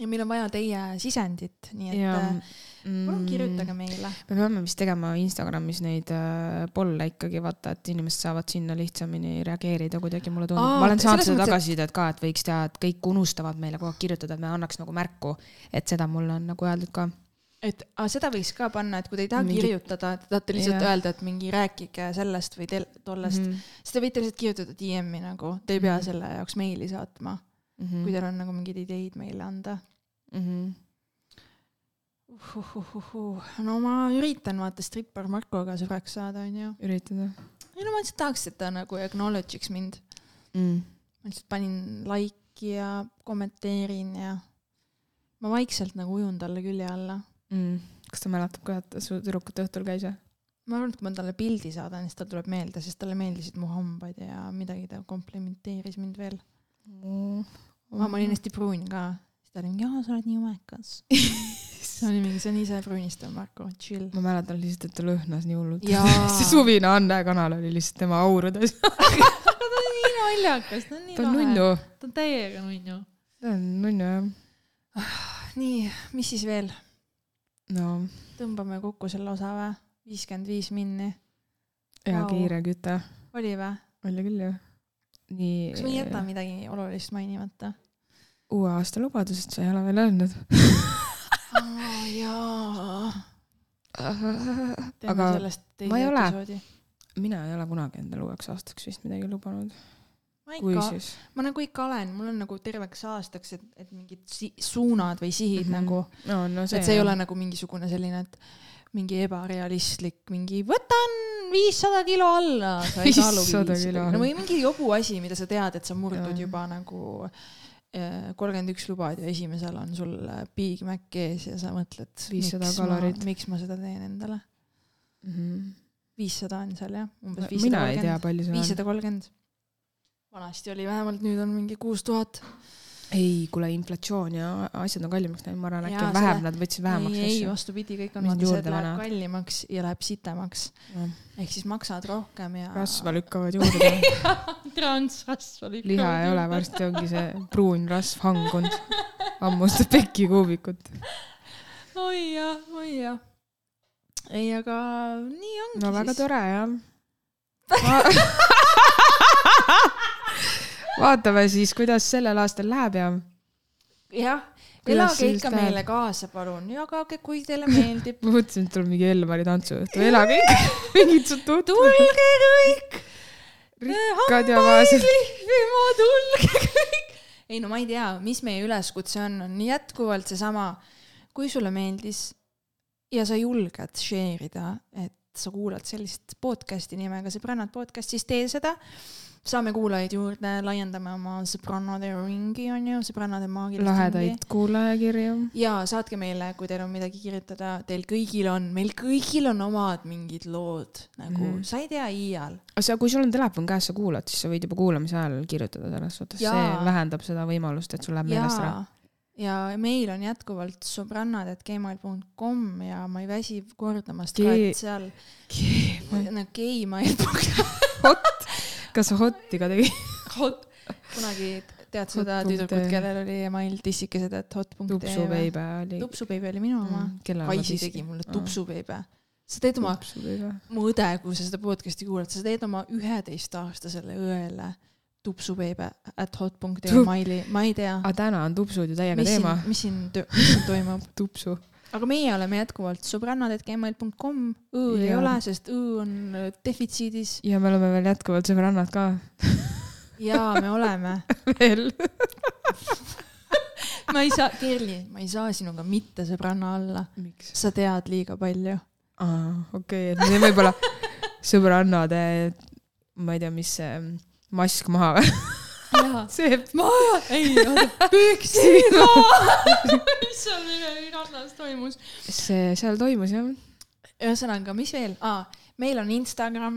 ja meil on vaja teie sisendit, nii et ja äh, mm, palun kirjutage meile. me peame vist tegema Instagramis neid äh, polle ikkagi vaata, et inimesed saavad sinna lihtsamini reageerida kuidagi, mulle tundub. Ma olen saanud seda tagasisidet ka, et võiks teha, et kõik unustavad meile kogu aeg kirjutada, et me annaks nagu märku, et seda mulle on nagu öeldud ka. Et aga seda võiks ka panna, et kui te ei taha Mingi- kirjutada, te tahate lihtsalt Jah. öelda, et mingi rääkige sellest või tel-, tollest mm. -hmm. siis te võite lihtsalt kirjutada DM-i nagu, te ei pea Mhm. selle jaoks meili saatma mm, -hmm. kui teil on nagu mingeid ideid meile anda Mhm. uhuhuhuhu. no ma üritan vaata strippar Markoga sõbraks saada, onju. üritada ei no ma lihtsalt tahaks, et ta nagu acknowledge'iks mind. mm.. ma lihtsalt panin like'i ja kommenteerin ja ma vaikselt nagu ujun talle külje alla. Mm. kas ta mäletab ka, et su tüdrukute õhtul käis või? ma arvan, et kui ma talle pildi saadan, siis tal tuleb meelde, sest talle meeldisid mu hambad ja midagi ta komplimenteeris mind veel. ma olin hästi pruun ka, siis ta oli mingi, jaa, sa oled nii jumekas. see oli mingi, see on ise pruunistav, Marko, chill. ma mäletan lihtsalt, et ta lõhnas nii hullult see suvine Anne kanal oli lihtsalt tema aurudes. ta on nii naljakas, ta on nii ta on nunnu. ta on täiega nunnu. ta on nunnu jah. nii, mis siis veel? No tõmbame kokku selle osa või? viiskümmend viis minni. hea kiire küte. oli või? oli küll ju. nii. kas me ei jäta midagi olulist mainimata? uue aasta lubadusest sa ei ole veel öelnud. aa jaa. aga ma ei ole. mina ei ole kunagi endale uueks aastaks vist midagi lubanud. Ma ikka, ma nagu ikka olen, mul on nagu terveks aastaks, et, et mingid si suunad või sihid mm -hmm. nagu, no, no see, et see ei ole nagu mingisugune selline, et mingi ebarealistlik, mingi võtan viissada kilo alla, sa ei kaalu 500 kilo viissada no või mingi jobu asi, mida sa tead, et sa murdud Jaa. juba nagu kolmkümmend üks lubad ja esimesel on sul äh, Big Mac ees ja sa mõtled, 500 miks kalorit. ma, miks ma seda teen endale. mm. -hmm. viissada on seal jah, umbes viissada kolmkümmend. viissada kolmkümmend. Vanasti oli vähemalt, nüüd on mingi kuus tuhat. ei, kuule, inflatsioon ja asjad on kallimaks läinud, ma arvan, äkki on vähem, nad võtsid vähemaks ei, ei vastupidi, kõik on vaata see, läheb kallimaks ja läheb sitemaks. ehk siis maksad rohkem ja. rasva lükkavad juurde. transrasva lükkavad. liha ei ole, varsti ongi see pruun rasv hangunud. hammustab pekikuubikut. oi jah, oi jah. ei, aga nii ongi no väga siis. tore jah. vaatame siis, kuidas sellel aastal läheb ja jah, elage ikka läheb? meile kaasa, palun, jagage, kui teile meeldib. ma mõtlesin, et tuleb mingi Elmari tantsuõhtu, elage ikka mingid su tuttavad. tulge kõik. rikkad ja vaesed. lihvima, tulge kõik. ei no ma ei tea, mis meie üleskutse on, on jätkuvalt seesama, kui sulle meeldis ja sa julged share ida, et sa kuulad sellist podcast'i nimega Sõbrannad podcast, siis tee seda. Saame kuulajaid juurde, laiendame oma sõbrannade ringi, onju, sõbrannade maagilist lahedaid kuulajakirju. ja saatke meile, kui teil on midagi kirjutada, teil kõigil on, meil kõigil on omad mingid lood nagu mm. -hmm. sa ei tea iial. aga sa, kui sul on telefon käes, sa kuulad, siis sa võid juba kuulamise ajal kirjutada selles suhtes, see vähendab seda võimalust, et sul läheb meelest ära. ja, meil on jätkuvalt sõbrannad.gmail.com ja ma ei väsi kordamast ka, Ge- et seal no gmail.com hot, kas sa hot'i ka tegid? hot, kunagi tead seda tüdrukut, kellel oli email tissikesed, et hot.ee tupsuveibe oli. tupsubeebe oli minu oma mm,. Kaisi tegi mulle tupsubeebe. sa teed oma, mu õde, kui sa seda podcast'i kuulad, sa teed oma üheteistaastasele õele tupsubeebe at hot.ee maili, ma ei tea, aga täna on tupsud ju täiega teema., mis siin, mis siin toimub. tupsu. Aga meie oleme jätkuvalt sõbrannad.gmail.com, õ ei Jaa. ole, sest õ on äh, defitsiidis ja me oleme veel jätkuvalt sõbrannad ka ja me oleme. veel. ma ei saa, Kerli, ma ei saa sinuga mitte sõbranna alla, miks? sa tead liiga palju. aa, okei, et me teeme võib-olla sõbrannade, ma ei tea, mis see mask maha see, ma, ei seal meie rannas toimus? see seal toimus jah. ühesõnaga, mis veel ah,, meil on Instagram,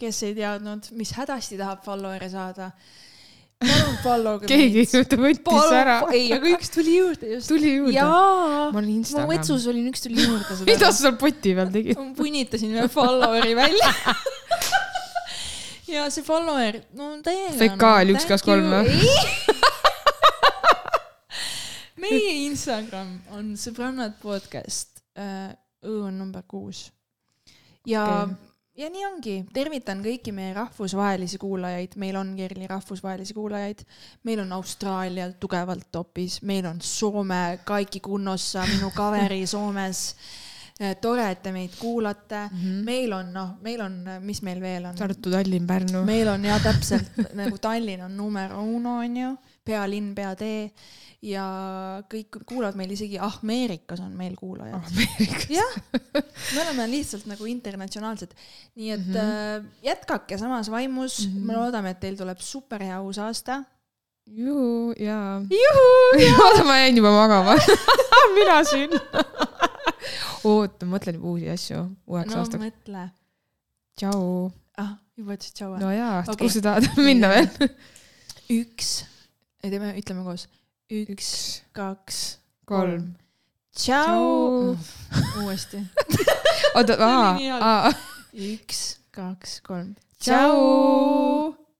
kes ei teadnud, mis hädasti tahab follower'e saada. palun follow'ge keegi ta võttis ära. ei, aga üks tuli juurde just. tuli juurde. ma olen mu Instagram. vetsus oli, üks tuli juurde. mida sa seal poti peal tegid? ma punnitasin ühe follower'i välja. Ja see follower, no täiega. Fekaal üks, kaks, kolm või? meie Instagram on sõbrannad podcast, õ on number kuus. ja okay. ja nii ongi, tervitan kõiki meie rahvusvahelisi kuulajaid, meil on Kerli rahvusvahelisi kuulajaid, meil on Austraalia tugevalt topis, meil on Soome, Kaiki Kunnossa, minu kaveri Soomes tore, et te meid kuulate mm. -hmm. meil on, noh, meil on, mis meil veel on? Tartu, Tallinn, Pärnu. meil on jah, täpselt nagu Tallinn on numero uno, onju, pealinn, peatee ja kõik kuulavad meil isegi Ameerikas on meil kuulajad. jah, me oleme lihtsalt nagu internatsionaalsed. nii et mm -hmm. äh, jätkake samas vaimus mm, -hmm. me loodame, et teil tuleb super hea uus aasta. juhu ja. juhu ja. oota, ma jäin juba magama mina siin oota, ma mõtlen juba uusi asju uueks no, aastaks. mõtle. tšau. ah, juba ütlesid tšau? no jaa okay., kus sa tahad minna veel? üks, teeme, ütleme koos. üks, kaks, kolm. tšau. uuesti. oota, aa, aa. üks, kaks, kolm. tšau.